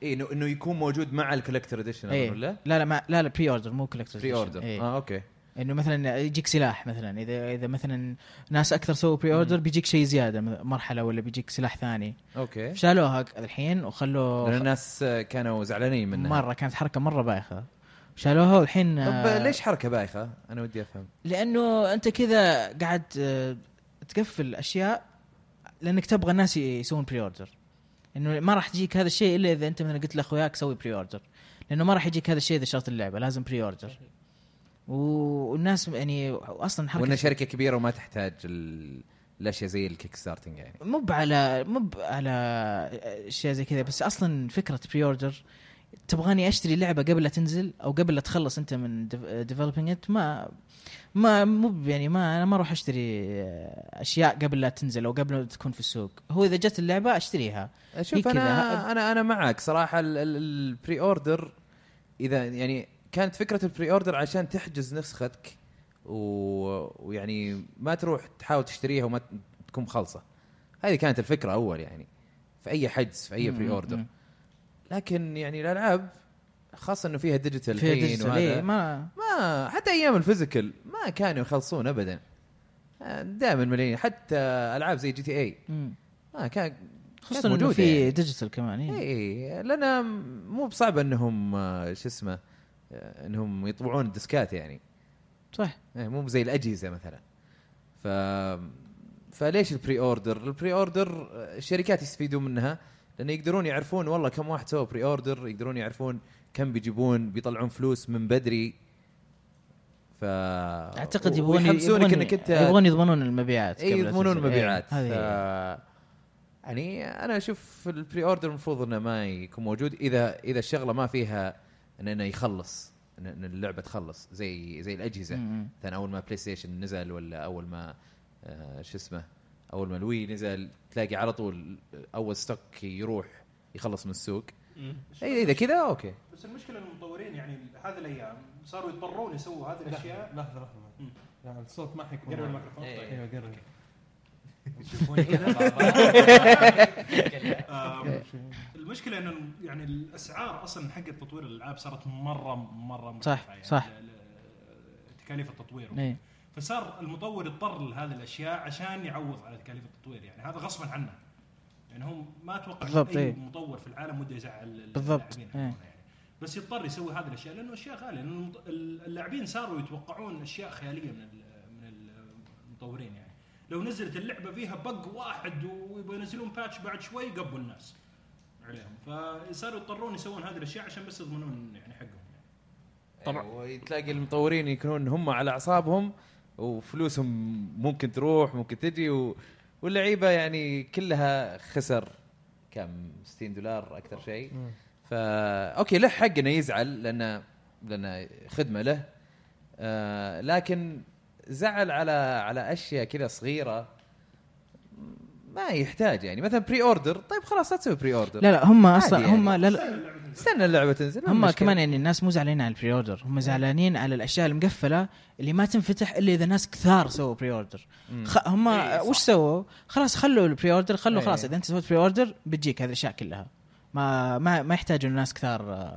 اي انه إنه يكون موجود مع ال collector edition إيه. ولا؟ لا لا ما لا لا pre-order مو collector pre-order إيه. آه okay إنه مثلا يجيك سلاح مثلا. إذا إذا مثلا ناس أكثر سووا pre-order بيجيك شيء زيادة مرحلة ولا بيجيك سلاح ثاني. okay. شالوها الحين لأن وخلوا الناس كانوا زعلانين منها مرة كانت حركة مرة بايخة. شالوها والحين طب آه، ليش حركة بايخة؟ أنا ودي أفهم. لأنه أنت كذا قاعد آه، تقفل أشياء لأنك تبغى الناس يسوون pre-order إنه ما راح تجيك هذا الشيء إلا إذا أنت مثلا قلت لأخوياك سوي pre-order لأنه ما راح يجيك هذا الشيء إذا شريت اللعبة لازم pre-order والناس يعني أصلا حركة وإنها شركة كبيرة وما تحتاج ال- الأشياء زي ال kickstarting يعني. مو على مو على أشياء زي كذا بس أصلا فكرة pre-order تبغاني أشتري لعبة قبل لا تنزل أو قبل لا تخلص أنت من developing ما ما مو يعني ما أنا ما أروح أشتري أشياء قبل لا تنزل أو قبل لا تكون في السوق. هو إذا جت اللعبة أشتريها. شوف. أنا أنا أنا معك صراحة ال- ال- ال pre-order إذا يعني كانت فكرة ال pre-order عشان تحجز نسختك و... ويعني ما تروح تحاول تشتريها وما تكون خلصه هذه كانت الفكرة أول يعني في أي حجز في أي pre-order. لكن يعني الألعاب خاصة إنه فيها digital في الحين digital إيه، ما ما حتى أيام ال physical ما كانوا يخلصون ابدا دائما مليين حتى ألعاب زي GTA. ما كان خصوصا إنه في يعني. digital كمان إيه. اي لأن مو بصعب إنهم آه، شو اسمه إنهم يطبعون الديسكات يعني. صح. إيه، مو زي الأجهزة مثلا. ف فليش ال pre-order؟ ال pre-order آه، الشركات يستفيدون منها لأن يقدرون يعرفون والله كم واحد سوى pre-order يقدرون يعرفون كم بيجيبون بيطلعون فلوس من بدري. ف أعتقد يبغون ويحمسونك يبغون إنك انت يبغون يضمنون المبيعات اي يضمنون. المبيعات إيه، هذه ف... يعني أنا أشوف ال pre-order المفروض إنه ما يكون موجود اذا إذا الشغلة ما فيها إن إنه يخلص إن اللعبة تخلص زي زي الأجهزة. مثلا أول ما PlayStation نزل ولا أول ما آه شو اسمه أول ما ال Wii نزل تلاقي على طول أول stock يروح يخلص من السوق. اي إذا كذا okay. بس المشكلة إن المطورين يعني هذه الأيام صاروا يضطرون يسووا هذه الأشياء. لحظة لحظة. يعني الصوت ما حيكون قرب. الميكروفون. أيوه قرب. يشوفوني كذا *laughs* آم، المشكلة إنه يعني الأسعار أصلا حق تطوير الألعاب صارت مرة مرة صح، يعني صح. تكاليف التطوير إيه. فصار المطور يضطر لهذه الأشياء عشان يعوض على تكاليف التطوير يعني هذا غصبا عنه يعني هم ما أتوقع بالضبط، أي إيه. مطور في العالم وده يزعل ال- بالضبط، اللاعبين إيه. يعني بس يضطر يسوي هذه الأشياء لأنه أشياء غالية لأنه اللاعبين صاروا يتوقعون أشياء خيالية من ال- من المطورين يعني لو نزلت اللعبة فيها بق واحد ويبغوا ينزلون باتش بعد شوي قبوا الناس. عليهم. فصاروا يضطرون يسوون هذه الأشياء عشان بس يضمنون يعني حقهم. يعني. طبعا وتلاقي المطورين يكونون هم على أعصابهم وفلوسهم ممكن تروح ممكن تجي و... واللعيبة يعني كلها خسر كم؟ 60 دولار أكثر شيء. فا okay له حق إنه يزعل لأنه لأنه خدمة له. آه لكن زعل على على أشياء كذا صغيرة ما يحتاج يعني مثلا pre-order طيب خلاص لا تسوي pre-order لا لا هم أصلا يعني. هم لا لا استنى اللعبة تنزل هم مشكلة. كمان يعني الناس مو زعلانين على ال pre-order هم زعلانين على الأشياء المقفلة اللي ما تنفتح إلا إذا ناس كثار سووا pre-order. خ... هم إيه،. وش سووا؟ خلاص خلوا ال pre-order خلوا إيه. خلاص إذا أنت سويت pre-order بتجيك هذه الأشياء كلها ما ما ما يحتاج انه ناس كثار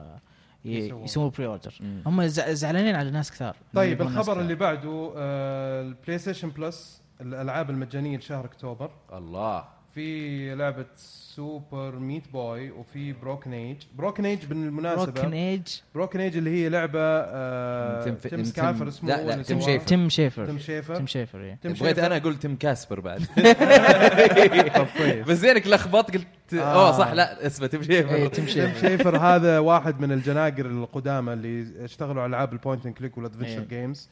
ي- يسووا. يسووا pre-order. هم زع- زعلانين على ناس كثار طيب الخبر كثار. اللي بعده آه، ال PlayStation Plus الألعاب المجانية لشهر أكتوبر الله في لعبة Super Meat Boy وفي Broken Age Broken Age بالمناسبة Broken Age Broken Age اللي هي لعبة آه تم- تم, تم- Schafer تم- اسمه لا، لا، تم. Schafer. Tim Schafer Tim Schafer Tim Schafer إيه. Tim بغيت. أنا أقول Tim كاسبر بعد *laughs* بس زينك لخبطت قلت ت- أوه صح لا اسمه Tim Schafer. اي Tim Schafer. Schafer هذا واحد من الجناقر القدامى اللي اشتغلوا على ألعاب ال point and click وال adventure إيه. games.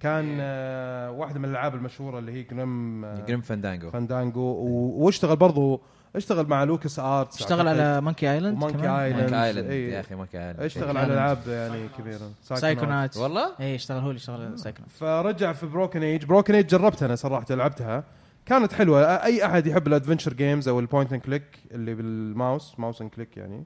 كان آه، واحدة من الألعاب المشهورة اللي هي Grim آه، Grim Fandango Fandango و- واشتغل برضو اشتغل مع Lucas Arts اشتغل على Monkey Island و Monkey كمان؟ Island. Monkey Island. إيه. يا أخي Monkey Island. اشتغل إيه. على ألعاب يعني كبيرة. Psychonauts والله؟ اي اشتغل هو اللي اشتغل Psychonauts فرجع في Broken Age Broken Age جربتها أنا صراحة لعبتها. كانت حلوة أي أحد يحب ال adventure games أو ال point and click اللي بالماوس mouse and click يعني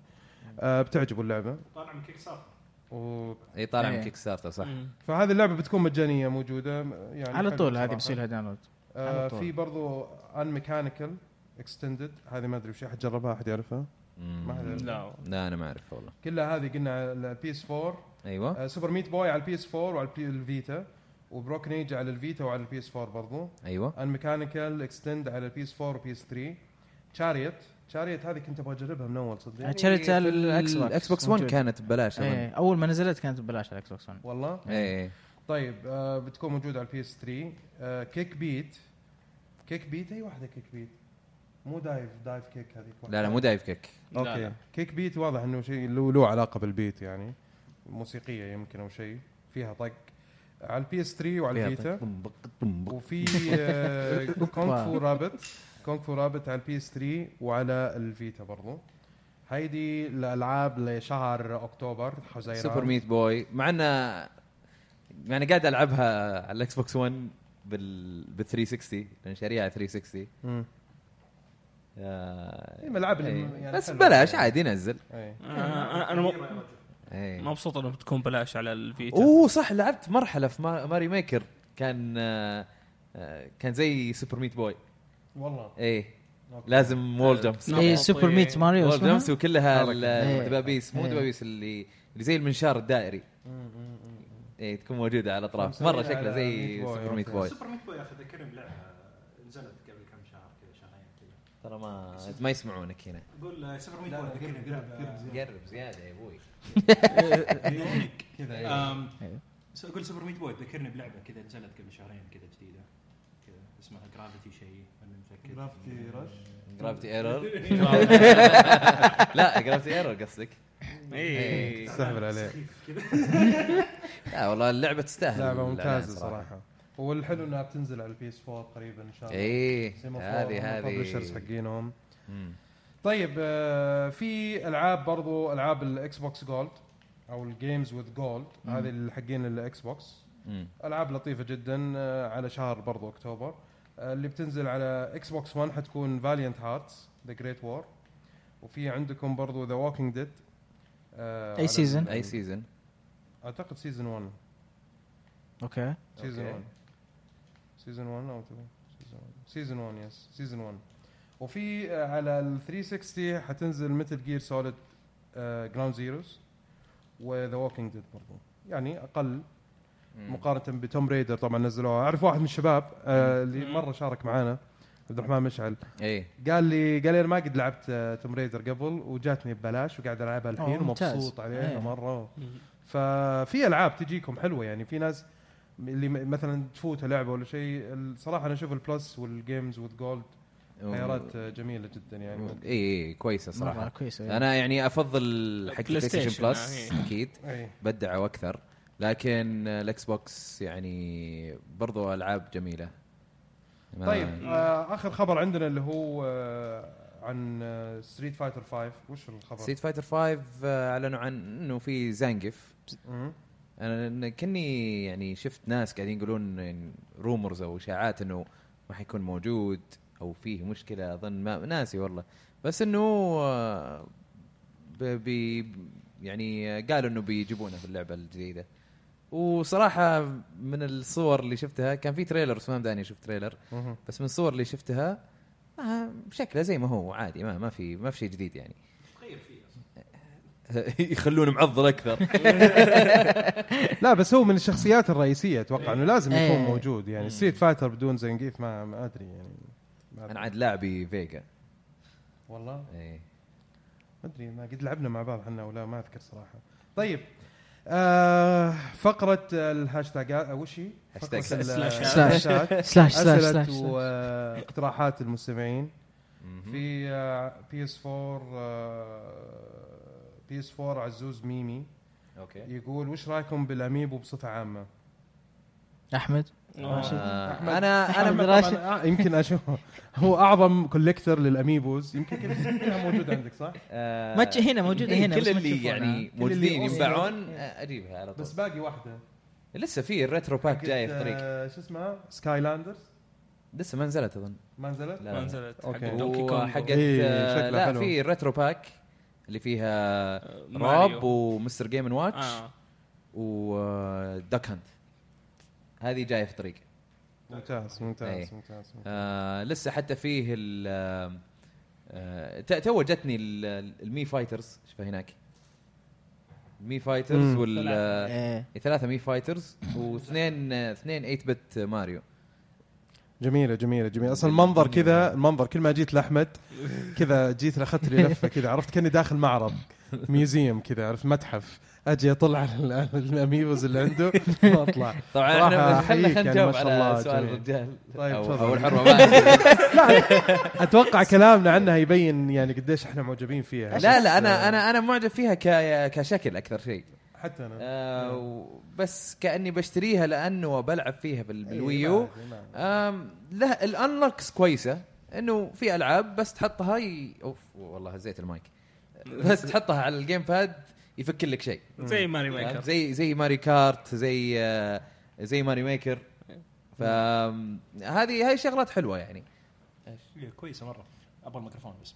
آه بتعجبه اللعبة طالع من Kickstarter و... إي طالع من إيه. Kickstarter صح مم. فهذه اللعبة بتكون مجانية موجودة يعني على طول هذه. بيصير لها download آه. في برضو Unmechanical Extended هذه ما أدري وش أحد جربها أحد يعرفها. ما حد. لا لا أنا ما اعرف والله كلها هذه قلنا على ال PS 4 أيوه آه Super Meat Boy على ال PS 4 وعلى ال Vita و Broken Age على ال Vita وعلى ال PS 4 برضو. أيوه. Unmechanical Extended على ال PS 4 و PS 3 شاريت شاريت هذه كنت أبغى أجربها من أول صدق. يعني شريت في الاكس بوكس الاكس بوكس 1 موجود. كانت ببلاش إيه أول ما نزلت كانت ببلاش على ال Xbox 1 والله؟ إيه طيب آه بتكون موجوده على ال PS 3 آه Kickbeat Kickbeat أي واحدة Kickbeat مو Dive Dive Kick هذيك. لا لا مو Dive Kick لا، أوكي. لا. Kickbeat واضح إنه شيء له له علاقة بال beat يعني موسيقية يمكن أو شيء فيها طق. على ال PS 3 وعلى ال Vita. وفي *laughs* آه كونغ فو رابت كونغ فو رابت على ال PS 3 وعلى ال Vita برضو. هيدي الألعاب لشهر أكتوبر حزيران. سوبر ميت بوي. مع انه يعني قاعد ألعبها على ال Xbox 1 بال بال 360 لأن شاريها على 360 مم. آه، إيه، اللي إيه. يعني بس. بلاش عادي ينزل اي آه، أنا م- إيه. مبسوط انها بتكون بلاش على ال Vita أوه صح لعبت مرحلة في Ma- Mario Maker كان آه، كان زي Super Meat Boy والله إيه أوكي. لازم wall jumps. اي Super Meat Mario wall jumps وكلها حركة. ال- إيه. الدبابيس مو إيه. دبابيس اللي اللي زي المنشار الدائري. إيه تكون موجودة على الأطراف مرة شكلها زي سوبر ميت. بوي سوبر ميت بوي يا أخي ذكرني بلعبة نزلت قبل كم شهر كذا شهرين كذا ترى ما ما يسمعونك هنا. أقول آه، Super Meat قرب- بلعبه قرب- قرب زيادة يا أبوي *laughs* كذا إيه. إيه. آم، أيوه. أقول Super Meat Boy ذكرني بلعبة كذا نزلت قبل شهرين كذا جديدة. كذا اسمها Gravity شيء أنا متاكد Gravity Rush Gravity Error لا Gravity Error قصدك. اي استهبل عليه. لا والله اللعبة تستاهل لعبة ممتازة صراحة. والحلو إنها بتنزل على ال PS 4 قريبا إن شاء الله. إيه Semaphore هذه هذه. ال publishers حقينهم. طيب آه، في ألعاب برضو ألعاب ال Xbox Gold أو ال Games with Gold هذه اللي حقين ال Xbox. ألعاب لطيفة جدا آه، على شهر برضو أكتوبر. آه، اللي بتنزل على Xbox 1 حتكون Valiant Hearts The Great War وفي عندكم برضو The Walking Dead أي season؟ أي season أعتقد season 1 أوكي. season أوكي. 1 season 1 أو season 1 season 1 yes season 1 وفي آه، على ال 360 حتنزل Metal Gear Solid Ground Zeroes و The Walking Dead برضو. يعني أقل مقارنة ب Tomb Raider طبعا نزلوها. أعرف واحد من الشباب آه، اللي. مرة شارك معانا عبد الرحمن مشعل. إيه. قال لي قال لي أنا ما قد لعبت آه، Tomb Raider قبل وجاتني ببلاش وقاعد ألعبها الحين. ومبسوط عليها إيه. مرة. ففي ألعاب تجيكم حلوة يعني. في ناس اللي مثلا تفوت لعبة ولا شيء الصراحه أنا أشوف ال Plus وال Games with Gold خيارات جميلة جدا يعني. اي اي كويسة مرة صراحة. كويسة أنا يعني أفضل حق PlayStation Plus أكيد. *laughs* بدعوا أكثر لكن ال Xbox يعني برضو ألعاب جميلة. طيب آه آخر خبر عندنا اللي هو آه عن Street Fighter 5 وش الخبر؟ ستريت فايتر 5 آه، أعلنوا عن انه في Zangief. أنا كني يعني شفت ناس قاعدين يقولون rumors أو إشاعات إنه ما حيكون موجود أو فيه مشكلة. أظن ما ناسي والله. بس إنه آه، بي يعني قالوا إنه بيجيبونه في اللعبة الجديدة. وصراحة من الصور اللي شفتها كان في trailer بس ما مداني أشوف trailer. بس من الصور اللي شفتها آه، شكله زي ما هو عادي ما ما في ما في شيء جديد يعني. *laughs* يخلونه معضل أكثر. *laughs* لا بس هو من الشخصيات الرئيسية أتوقع إنه لازم يكون إيه. موجود. يعني Street Fighter بدون Zangief ما ما أدري يعني. ما أدري. أنا عاد لاعبي Vega. والله؟ إيه. ما أدري ما قد لعبنا مع بعض إحنا ولا ما أذكر صراحة. طيب آه فقرة الهاشتاجات وش هي؟ هاشتاج slash. slash. سلاش. واقتراحات المستمعين. في PS 4 PS 4 عزوز ميمي أوكي يقول وش رأيكم بال amiibo بصفه عامة؟ أحمد راشد. آه، أحمد- أنا أحمد أنا راشد. آه، يمكن أشوف هو أعظم collector لل amiibos يمكن كلها موجوده عندك صح؟ آه، ما هنا موجودة إيه، هنا، كل اللي. يعني كل اللي موجودين. ينباعون آه، أجيبها على طول بس باقي واحدة لسه في ال retro pack جاي في حقت، الطريق آه، شو اسمها؟ Skylanders لسه ما نزلت أظن ما نزلت؟ لا ما. نزلت. حق Donkey Kong آه، شكلها لا. في ال retro pack اللي فيها. ROB و Mr. Game and Watch آه. و Duck Hunt هذه جاية في الطريق ممتاز ممتاز إيه. ممتاز آه لسه حتى فيه ال آه ت- تو جتني ال- ال Mii Fighters شوفها هناك ال Mii Fighters. وال آه، إيه. ثلاثة Mii Fighters واثنين آه، اثنين 8 bit Mario جميلة جميلة جميلة. أصلا المنظر كذا المنظر كل ما جيت لأحمد كذا جيت اخذت لي لفة كذا عرفت كأني داخل معرض museum كذا عرفت متحف. أجي أطلع على ال- ال amiibos اللي عنده واطلع طبعا إحنا خلينا نجاوب على الله سؤال. الرجال. طيب، أو, تفضل. أو الحرمة أدري. *laughs* أتوقع كلامنا عنها يبين يعني قديش إحنا معجبين فيها. لا لا أنا أنا أنا معجب فيها كشكل أكثر شيء. حتى أنا. آه و- بس كأني بشتريها لأنه بلعب فيها بال- بال Wii U. إيه، آم، لا ال unlocks كويسة. إنه في ألعاب بس تحطها ي... أوف والله هزيت المايك. *laughs* بس تحطها على ال GamePad يفك لك شيء. *laughs* زي ماري فاهم؟ Maker. زي زي Mario Kart زي آه، زي Mario Maker. *laughs* فهذه هاي شغلات حلوة يعني. إيه، كويسة مرة. أبغى الميكروفون بس.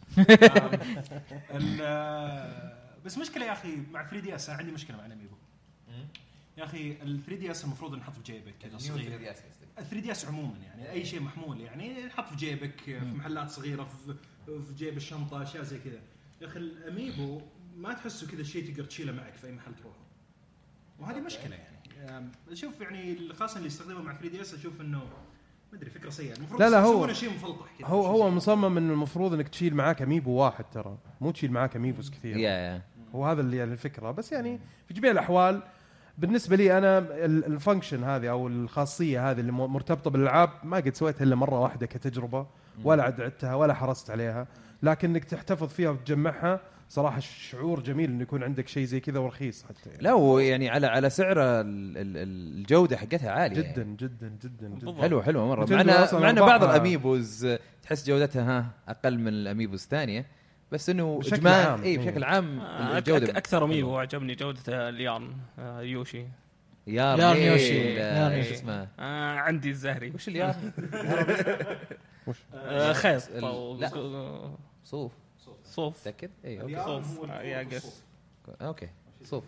آه، بس مشكلة يا أخي مع 3 DS أنا عندي مشكلة مع ال amiibo يا أخي ال 3 DS المفروض نحط في جيبك. كذا صغير ال 3 DS عموما يعني أي شيء محمول يعني نحط في جيبك في محلات صغيرة في, في جيب الشنطة أشياء زي كذا. يا أخي ال amiibo ما تحسه كذا شيء تقدر تشيله معك في أي محل تروحه. وهذه مشكلة يعني. أشوف يعني خاصة اللي يستخدمه مع 3 DS أشوف إنه ما أدري فكرة سيئة. المفروض لا، لا، هو- شيء مفلطح كذا هو هو مصمم إنه المفروض إنك تشيل معاك amiibo واحد ترى. مو تشيل معاك amiibos كثير. يا يا هو هذا اللي يعني الفكرة. بس يعني في جميع الأحوال بالنسبة لي أنا ال- ال function هذه أو الخاصية هذه اللي مرتبطة بالألعاب ما قد سويتها إلا مرة واحدة كتجربة ولا عد عدتها ولا حرصت عليها. لكن إنك تحتفظ فيها وتجمعها صراحة شعور جميل إنه يكون عندك شيء زي كذا ورخيص حتى يعني. لا ويعني على على سعر ال- ال- الجودة حقتها عالية جدا يعني. جدا جدا. جدا. حلوة حلوة مرة. معنا معنا بعض الأميبوز تحس جودتها ها أقل من الأميبوز الثانية. بس إنه بشكل اجمال عام، اي إيه. بشكل عام آه، أك- الجودة أك- أكثر اميبو عجبني جودته اليان آه، يوشي يار يار ميل، يوشي، آه، يار شو يوشي. اسمه آه عندي الزهري وش اليار؟ *laughs* آه خيط لا. صوف صوف متأكد؟ اي okay صوف. آه، يا. قس. okay صوف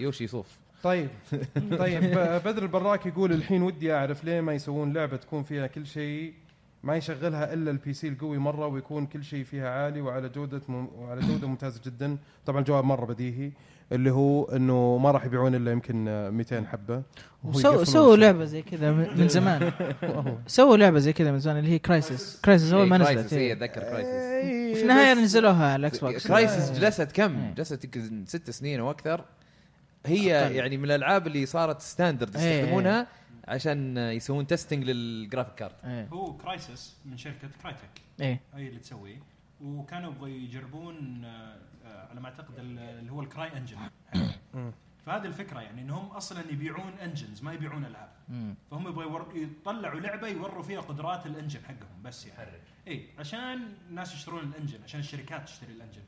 Yoshi صوف طيب *laughs* طيب بدر البراك يقول الحين ودي أعرف ليه ما يسوون لعبة تكون فيها كل شيء ما يشغلها إلا ال PC القوي مرة ويكون كل شيء فيها عالي وعلى جودة مم وعلى جودة ممتازه جدا. طبعا الجواب مرة بديهي اللي هو إنه ما راح يبيعون إلا يمكن آه، 200 حبه سووا سووا. لعبة زي كذا من زمان. *laughs* سووا لعبة زي كذا من زمان اللي هي Crysis Crysis أول ما إيه، نزلت. Crysis اي إيه. أتذكر Crysis في النهاية نزلوها على ال Xbox Crysis جلست كم؟ إيه. جلست يمكن ست سنين أو أكثر. هي أقل. يعني من الألعاب اللي صارت standard إيه، يستخدمونها عشان يسوون testing لل graphic card إيه. هو Crysis من شركة Crytek إيه. هي اللي تسويه. وكانوا يبغوا يجربون آه، على ما أعتقد ال- اللي هو ال CryEngine. *coughs* فهذه الفكرة يعني إنهم أصلا يبيعون engines ما يبيعون ألعاب. فهم يبغوا. يطلعوا لعبة يوروا فيها قدرات ال engine حقهم بس يعني. اي عشان الناس يشترون ال engine عشان الشركات تشتري ال engine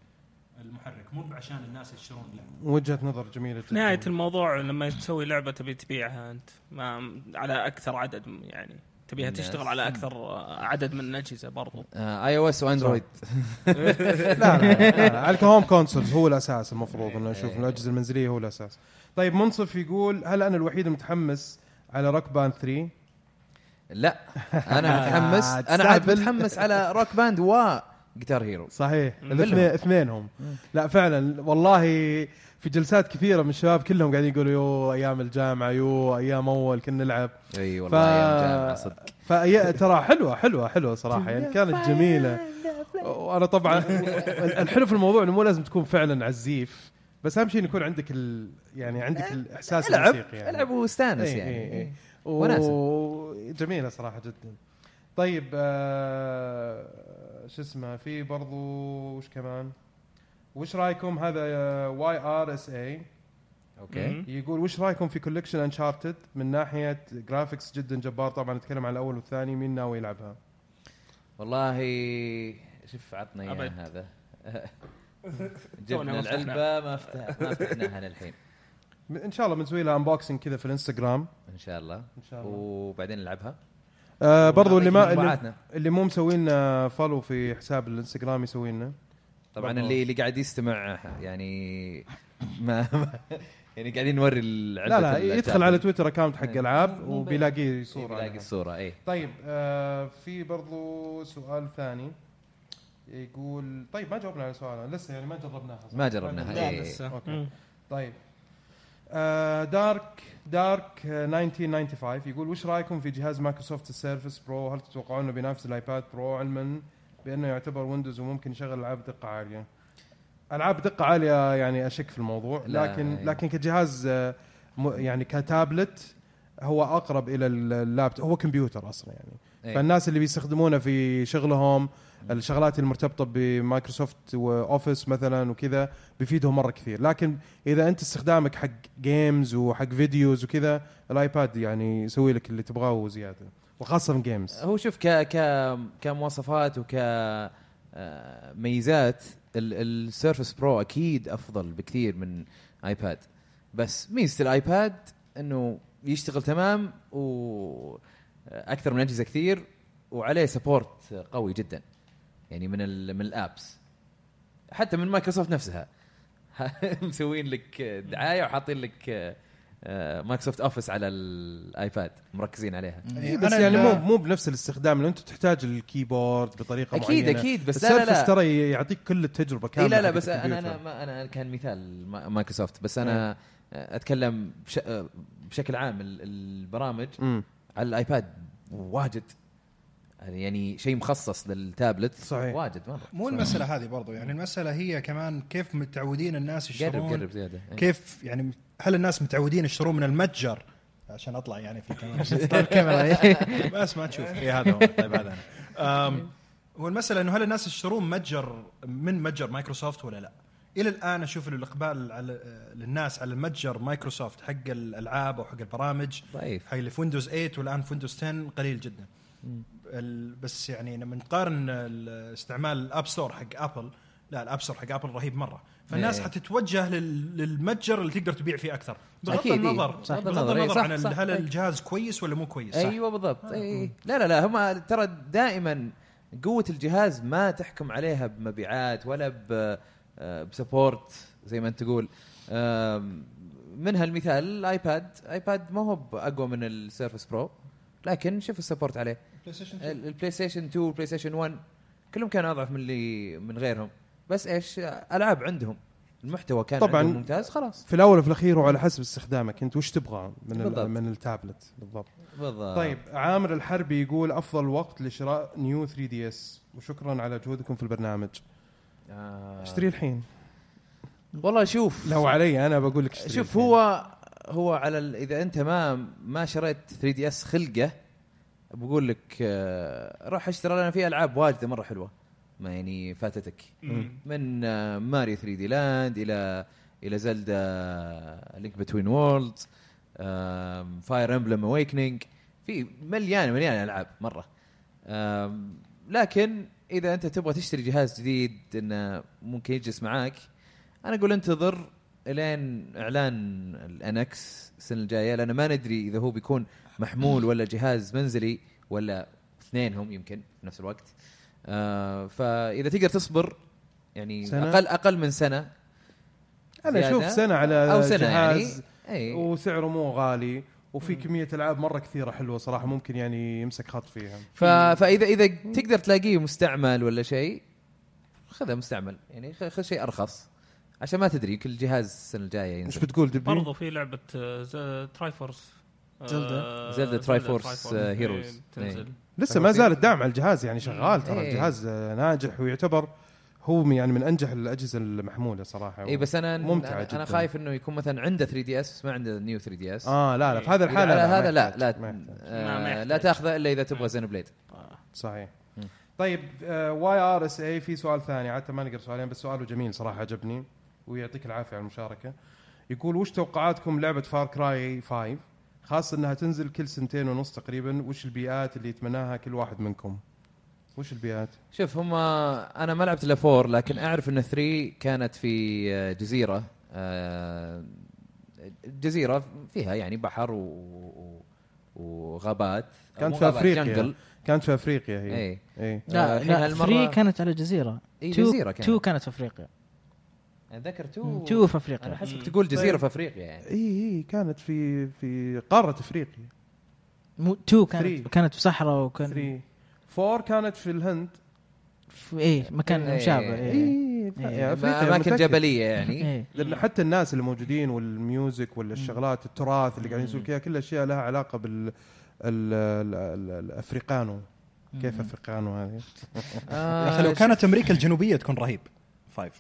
المحرك مو عشان الناس يشترون اللعبة. وجهة نظر جميلة في نهاية الموضوع لما تسوي لعبة تبي تبيعها أنت. ما على أكثر عدد يعني. تبيها. تشتغل على أكثر عدد من الأجهزة برضو. iOS و Android لا لا, لا, لا على ك home consoles هو الأساس المفروض إنه نشوف الأجهزة المنزلية هو الأساس. طيب منصف يقول هل أنا الوحيد المتحمس على Rock Band 3 لا أنا *laughs* متحمس أنا. متحمس على Rock Band و Guitar Hero صحيح. الاثنين اثنينهم. لا فعلا والله في جلسات كثيرة من الشباب كلهم قاعدين يقولوا يو أيام الجامعة يو أيام أول كنا نلعب. اي ف... والله أيام جامعه صدق. *laughs* فأي... ترى حلوة حلوة حلوة صراحة. يعني كانت جميلة. وأنا طبعا الحلو في الموضوع إنه مو لازم تكون فعلا عزيف بس أهم شيء إنه يكون عندك ال... يعني عندك الإحساس العب الموسيقي يعني. العب واستانس إيه يعني. إيه إيه. و... جميلة صراحة جدا. طيب آه... شو اسمه في برضو وش كمان؟ وش رأيكم هذا YRSI okay. يقول وش رأيكم في collection Uncharted من ناحية graphics جدا جبار. طبعا نتكلم عن الأول والثاني مين ناوي يلعبها؟ والله شوف عطنا اياه. هذا. *laughs* جبنا. العلبة ما فتح ما فتحناها للحين. إن شاء الله بنسوي لها unboxing كذا في الإنستغرام. إن شاء الله. إن شاء الله. وبعدين نلعبها. آه برضو اللي ما اللي. اللي مو مسوي لنا follow في حساب الانستغرام يسوي لنا طبعا برضو. اللي اللي قاعد يستمع يعني ما ما- يعني قاعدين نوري لا لا يدخل على Twitter account حق إيه. العاب وبيلاقي صورة يلاقي عنها. الصورة اي طيب آه في برضو سؤال ثاني يقول طيب ما جاوبنا على سؤال لسه يعني ما جربناها؟ ما جربناها لا إيه. لسه okay. مم. طيب آه Dark Dark آه، 1995 يقول وش رأيكم في جهاز مايكروسوفت ال Surface Pro؟ هل تتوقعون إنه بينافس ال iPad Pro؟ علما بأنه يعتبر Windows وممكن يشغل ألعاب دقة عالية. ألعاب دقة عالية يعني أشك في الموضوع لا، لكن إيه. لكن كجهاز آه، يعني كتابلت هو أقرب إلى اللابتوب هو كمبيوتر أصلا يعني. إيه. فالناس اللي بيستخدمونه في شغلهم الشغلات المرتبطة بمايكروسوفت و Office مثلا وكذا بيفيدهم مرة كثير. لكن إذا أنت استخدامك حق games وحق videos وكذا ال iPad يعني يسوي لك اللي تبغاه وزيادة. وخاصة games هو شوف ك ك كمواصفات وك آه، ميزات ال- ال Surface Pro أكيد أفضل بكثير من آيباد. بس ميزة الآيباد إنه يشتغل تمام وأكثر من أجهزة كثير وعليه support قوي جدا. يعني من ال من ال apps حتى من مايكروسوفت نفسها. *laughs* مسوين لك دعاية وحاطين لك آه، مايكروسوفت اوفيس على الآيباد. مركزين عليها. إيه بس يعني مو مو بنفس الاستخدام. لأنه أنت تحتاج ال keyboard بطريقة أكيد معينة أكيد بس لا لا ترى يعطيك كل التجربة كامله لا لا بس أنا أنا. ما أنا كان مثال ما- مايكروسوفت بس أنا أتكلم بش بشكل عام ال- البرامج مم. على الآيباد واجد. يعني شيء مخصص للتابلت. صحيح. واجد مره مو المسألة هذه برضو يعني المسألة هي كمان كيف متعودين الناس قرب يشترون قرب زيادة. إيه. كيف يعني هل الناس متعودين يشترون من المتجر؟ عشان أطلع يعني في الكاميرا الكاميرا *laughs* *laughs* بس ما تشوف. اي هذا هو. طيب هذا أنا. المساله إنه هل الناس يشترون متجر من متجر مايكروسوفت ولا لا؟ إلى الآن أشوف الإقبال على للناس على المتجر مايكروسوفت حق الألعاب أو حق البرامج ضعيف. حق اللي في ويندوز 8 والآن في ويندوز 10 قليل جدا. بس يعني لما نقارن ال- استعمال ال App Store حق ابل لا ال App Store حق ابل رهيب مرة فالناس إيه. حتتوجه لل- للمتجر اللي تقدر تبيع فيه أكثر بغض إيه. النظر صح. بغض بالنظر، إيه، النظر صح، عن صح. هل إيه. الجهاز كويس ولا مو كويس صح أيوه بالضبط اي لا لا لا هم ترى دائما قوة الجهاز ما تحكم عليها بمبيعات ولا آه، ب support زي ما أنت تقول منها المثال الايباد ايباد ما هو بأقوى من السيرفس برو لكن شوف ال support عليه ال- البلاي ستيشن 2 والبلاي ستيشن 1 كلهم كانوا أضعف من اللي من غيرهم. بس إيش؟ ألعاب عندهم. المحتوى كان طبعاً. ممتاز خلاص. في الأول وفي الأخير وعلى حسب استخدامك أنت وش تبغى من بالضبط. ال- من التابلت. بالضبط. بالضبط. طيب عامر الحربي يقول أفضل وقت لشراء نيو 3 دي اس وشكرا على جهودكم في البرنامج. آه. اشتري الحين. والله شوف. لو علي أنا بقول لك اشتري شوف الحين. هو هو على ال- إذا أنت ما ما شريت 3 دي اس خلقه بقول لك آه، روح اشتري لنا فيه ألعاب واجده مرة حلوة. ما يعني فاتتك. من آه، ماريو 3 دي لاند إلى إلى زلدا لينك بتوين وورلدز فاير امبلم اويكننج في مليانه مليانه ألعاب مرة. لكن إذا أنت تبغى تشتري جهاز جديد إنه ممكن يجلس معاك أنا أقول انتظر إلين إعلان ال NX السنة الجاية لأن ما ندري إذا هو بيكون محمول ولا جهاز منزلي ولا اثنينهم يمكن في نفس الوقت. آه فإذا تقدر تصبر يعني سنة؟ أقل أقل من سنة أنا. أشوف سنة على أو سنة جهاز يعني أي. وسعره مو غالي وفي كمية ألعاب مرة كثيرة حلوة صراحة ممكن يعني يمسك خط فيها. ف... فإذا إذا تقدر تلاقيه مستعمل ولا شيء خذه مستعمل. يعني خ- خذ شيء أرخص عشان ما تدري كل جهاز السنة الجاية ينزل. بتقول دبي؟ برضو في لعبة آه، ز- تراي فورس آه، زلدة. زلدة تراي فورس، آه، إيه، هيروز. تنزل لسه ما زال الدعم على الجهاز يعني شغال ترى إيه. الجهاز آه، ناجح ويعتبر هو يعني من أنجح الأجهزة المحمولة صراحة اي بس أنا ممتعة أنا, جداً. أنا خايف إنه يكون مثلا عنده 3 دي اس بس ما عنده نيو 3 دي اس آه لا لا في هذا الحالة ما هذا لا لا ما يحتاج. آه لا. تأخذه إلا إذا تبغى زينوبليد صحيح. طيب واي ار اس اي في سؤال ثاني عادة ما نقرا سؤالين بس سؤاله جميل صراحة عجبني ويعطيك العافية على المشاركة يقول وش توقعاتكم لعبة فار كراي 5 خاصة إنها تنزل كل سنتين ونص تقريبا. وش البيئات اللي يتمناها كل واحد منكم؟ وش البيئات؟ شوف هم أنا ما لعبت إلا four لكن أعرف إن 3 كانت في آه، جزيرة. آه، جزيرة فيها يعني بحر و... وغابات. كانت في غابات، أفريقيا. jungle. كانت في أفريقيا هي. اي اي لا الحين لا هالمرة- 3 كانت على جزيرة. اي 2 جزيرة كانت. 2 كانت في أفريقيا. اتذكر 2 2 في أنا افريقيا حسبك تقول جزيرة في أفريقيا يعني. إي إي كانت في في قارة أفريقيا. مو 2 Three. كانت كانت في صحراء وكان 3 4 كانت في الهند. في إيه مكان إيه. مشابه إي. إيه إي أفريقيا أماكن متأكد. جبلية يعني. إيه لأن حتى الناس اللي موجودين وال music ولا الشغلات التراث اللي قاعدين يسوون فيها كل أشياء لها علاقة بال ال- ال- ال- الأفريقانو. كيف أفريقانو هذه؟ *laughs* آه يا أخي لو كانت أمريكا الجنوبية تكون رهيب. five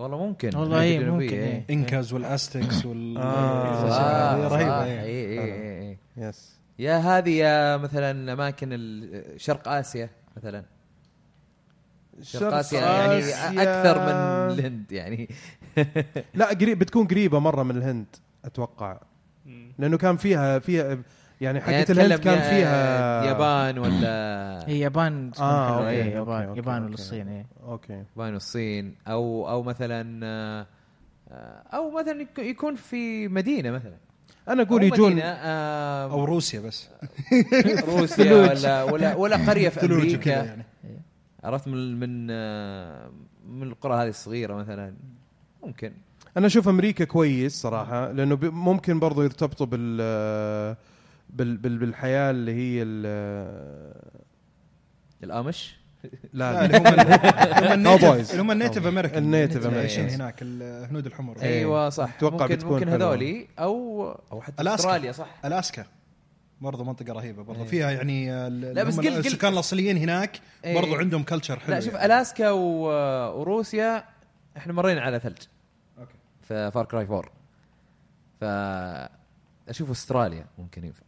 والله ممكن والله الجنوبية، ممكن، إيه. إيه. إنكاز والأستكس وال آه. رهيبة اي إيه. اي اي yes يا هذه يا مثلا أماكن شرق آسيا مثلا شرق آسيا يعني أكثر من الهند يعني لا قريب بتكون قريبة مرة من الهند أتوقع. لأنه كان فيها فيها يعني يعني حقت الهند أتكلم كان فيها اليابان ولا *clears throat* هي يابان آه، okay, okay, يابان okay, يابان okay. ولا الصين إيه. أوكي. اليابان والصين. أو أو مثلا آه، آه، أو مثلا يك- يكون في مدينة مثلا. أنا أقول يجون مدينة، آه، أو روسيا بس. *laughs* روسيا ولا ولا ولا قرية في أمريكا. يعني. عرفت من من آه، من القرى هذه الصغيرة مثلا. ممكن. أنا أشوف أمريكا كويس صراحة لأنه ب- ممكن برضو يرتبطوا بال بال بال بالحياة اللي هي ال- الآمش لا لا، اللي هم اللي هم ال Native American ال Native Americans. هناك الهنود الحمر. أيوه صح أتوقع ممكن بتكون ممكن. هذولي أو أو حتى. أستراليا صح ألاسكا برضه منطقة رهيبة برضه إيه. فيها يعني ال- لا، بس قل- قل- السكان الأصليين هناك إيه. برضه عندهم culture حلو لا شوف يعني. ألاسكا و- وروسيا إحنا مرينا على ثلج okay. في فار كراي 4 ف أشوف أستراليا ممكن ينفع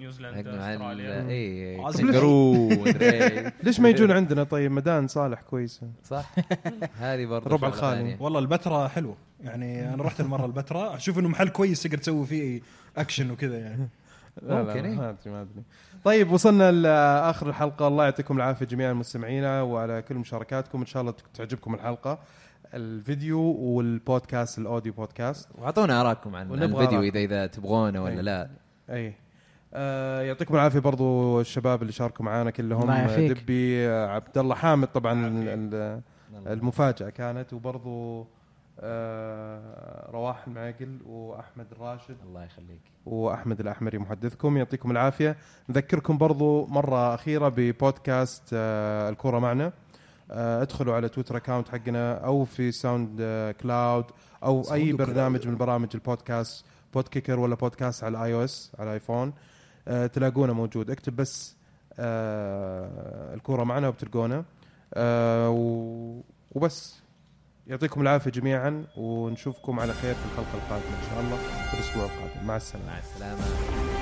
نيوزيلندا أستراليا. اي إيه. *laughs* ليش ما يجون عندنا؟ طيب مدان صالح كويسه صح؟ *laughs* هذه برضه ربع الخالي. والله البتراء حلو يعني أنا رحت المرة البتراء أشوف إنه محل كويس تقدر تسوي فيه أكشن وكذا يعني. *laughs* ممكن، إيه. ما أدري ما أدري. طيب وصلنا لآخر الحلقة. الله يعطيكم العافية جميع المستمعين وعلى كل مشاركاتكم. إن شاء الله تعجبكم الحلقة الفيديو والبودكاست الأوديو بودكاست. وأعطونا ارائكم عن الفيديو. اذا إذا تبغونه ولا أي. لا. اي آه يعطيكم العافية برضو الشباب اللي شاركوا معنا كلهم. دبي عبد الله حامد طبعا ال- المفاجأة كانت وبرضو آه رواح المعقل وأحمد الراشد الله يخليك. وأحمد الأحمري محدثكم يعطيكم العافية. نذكركم برضو مرة أخيرة ببودكاست آه الكورة معنا. آه ادخلوا على تويتر account حقنا أو في Sound Cloud أو أي برنامج من برامج البودكاست Podkicker ولا بودكاست على ال iOS على الايفون آه تلاقونا موجود. اكتب بس آه الكورة معنا وبتلقونا آه وبس. يعطيكم العافية جميعا ونشوفكم على خير في الحلقة القادمة إن شاء الله في الأسبوع القادم. مع السلامة. مع السلامة.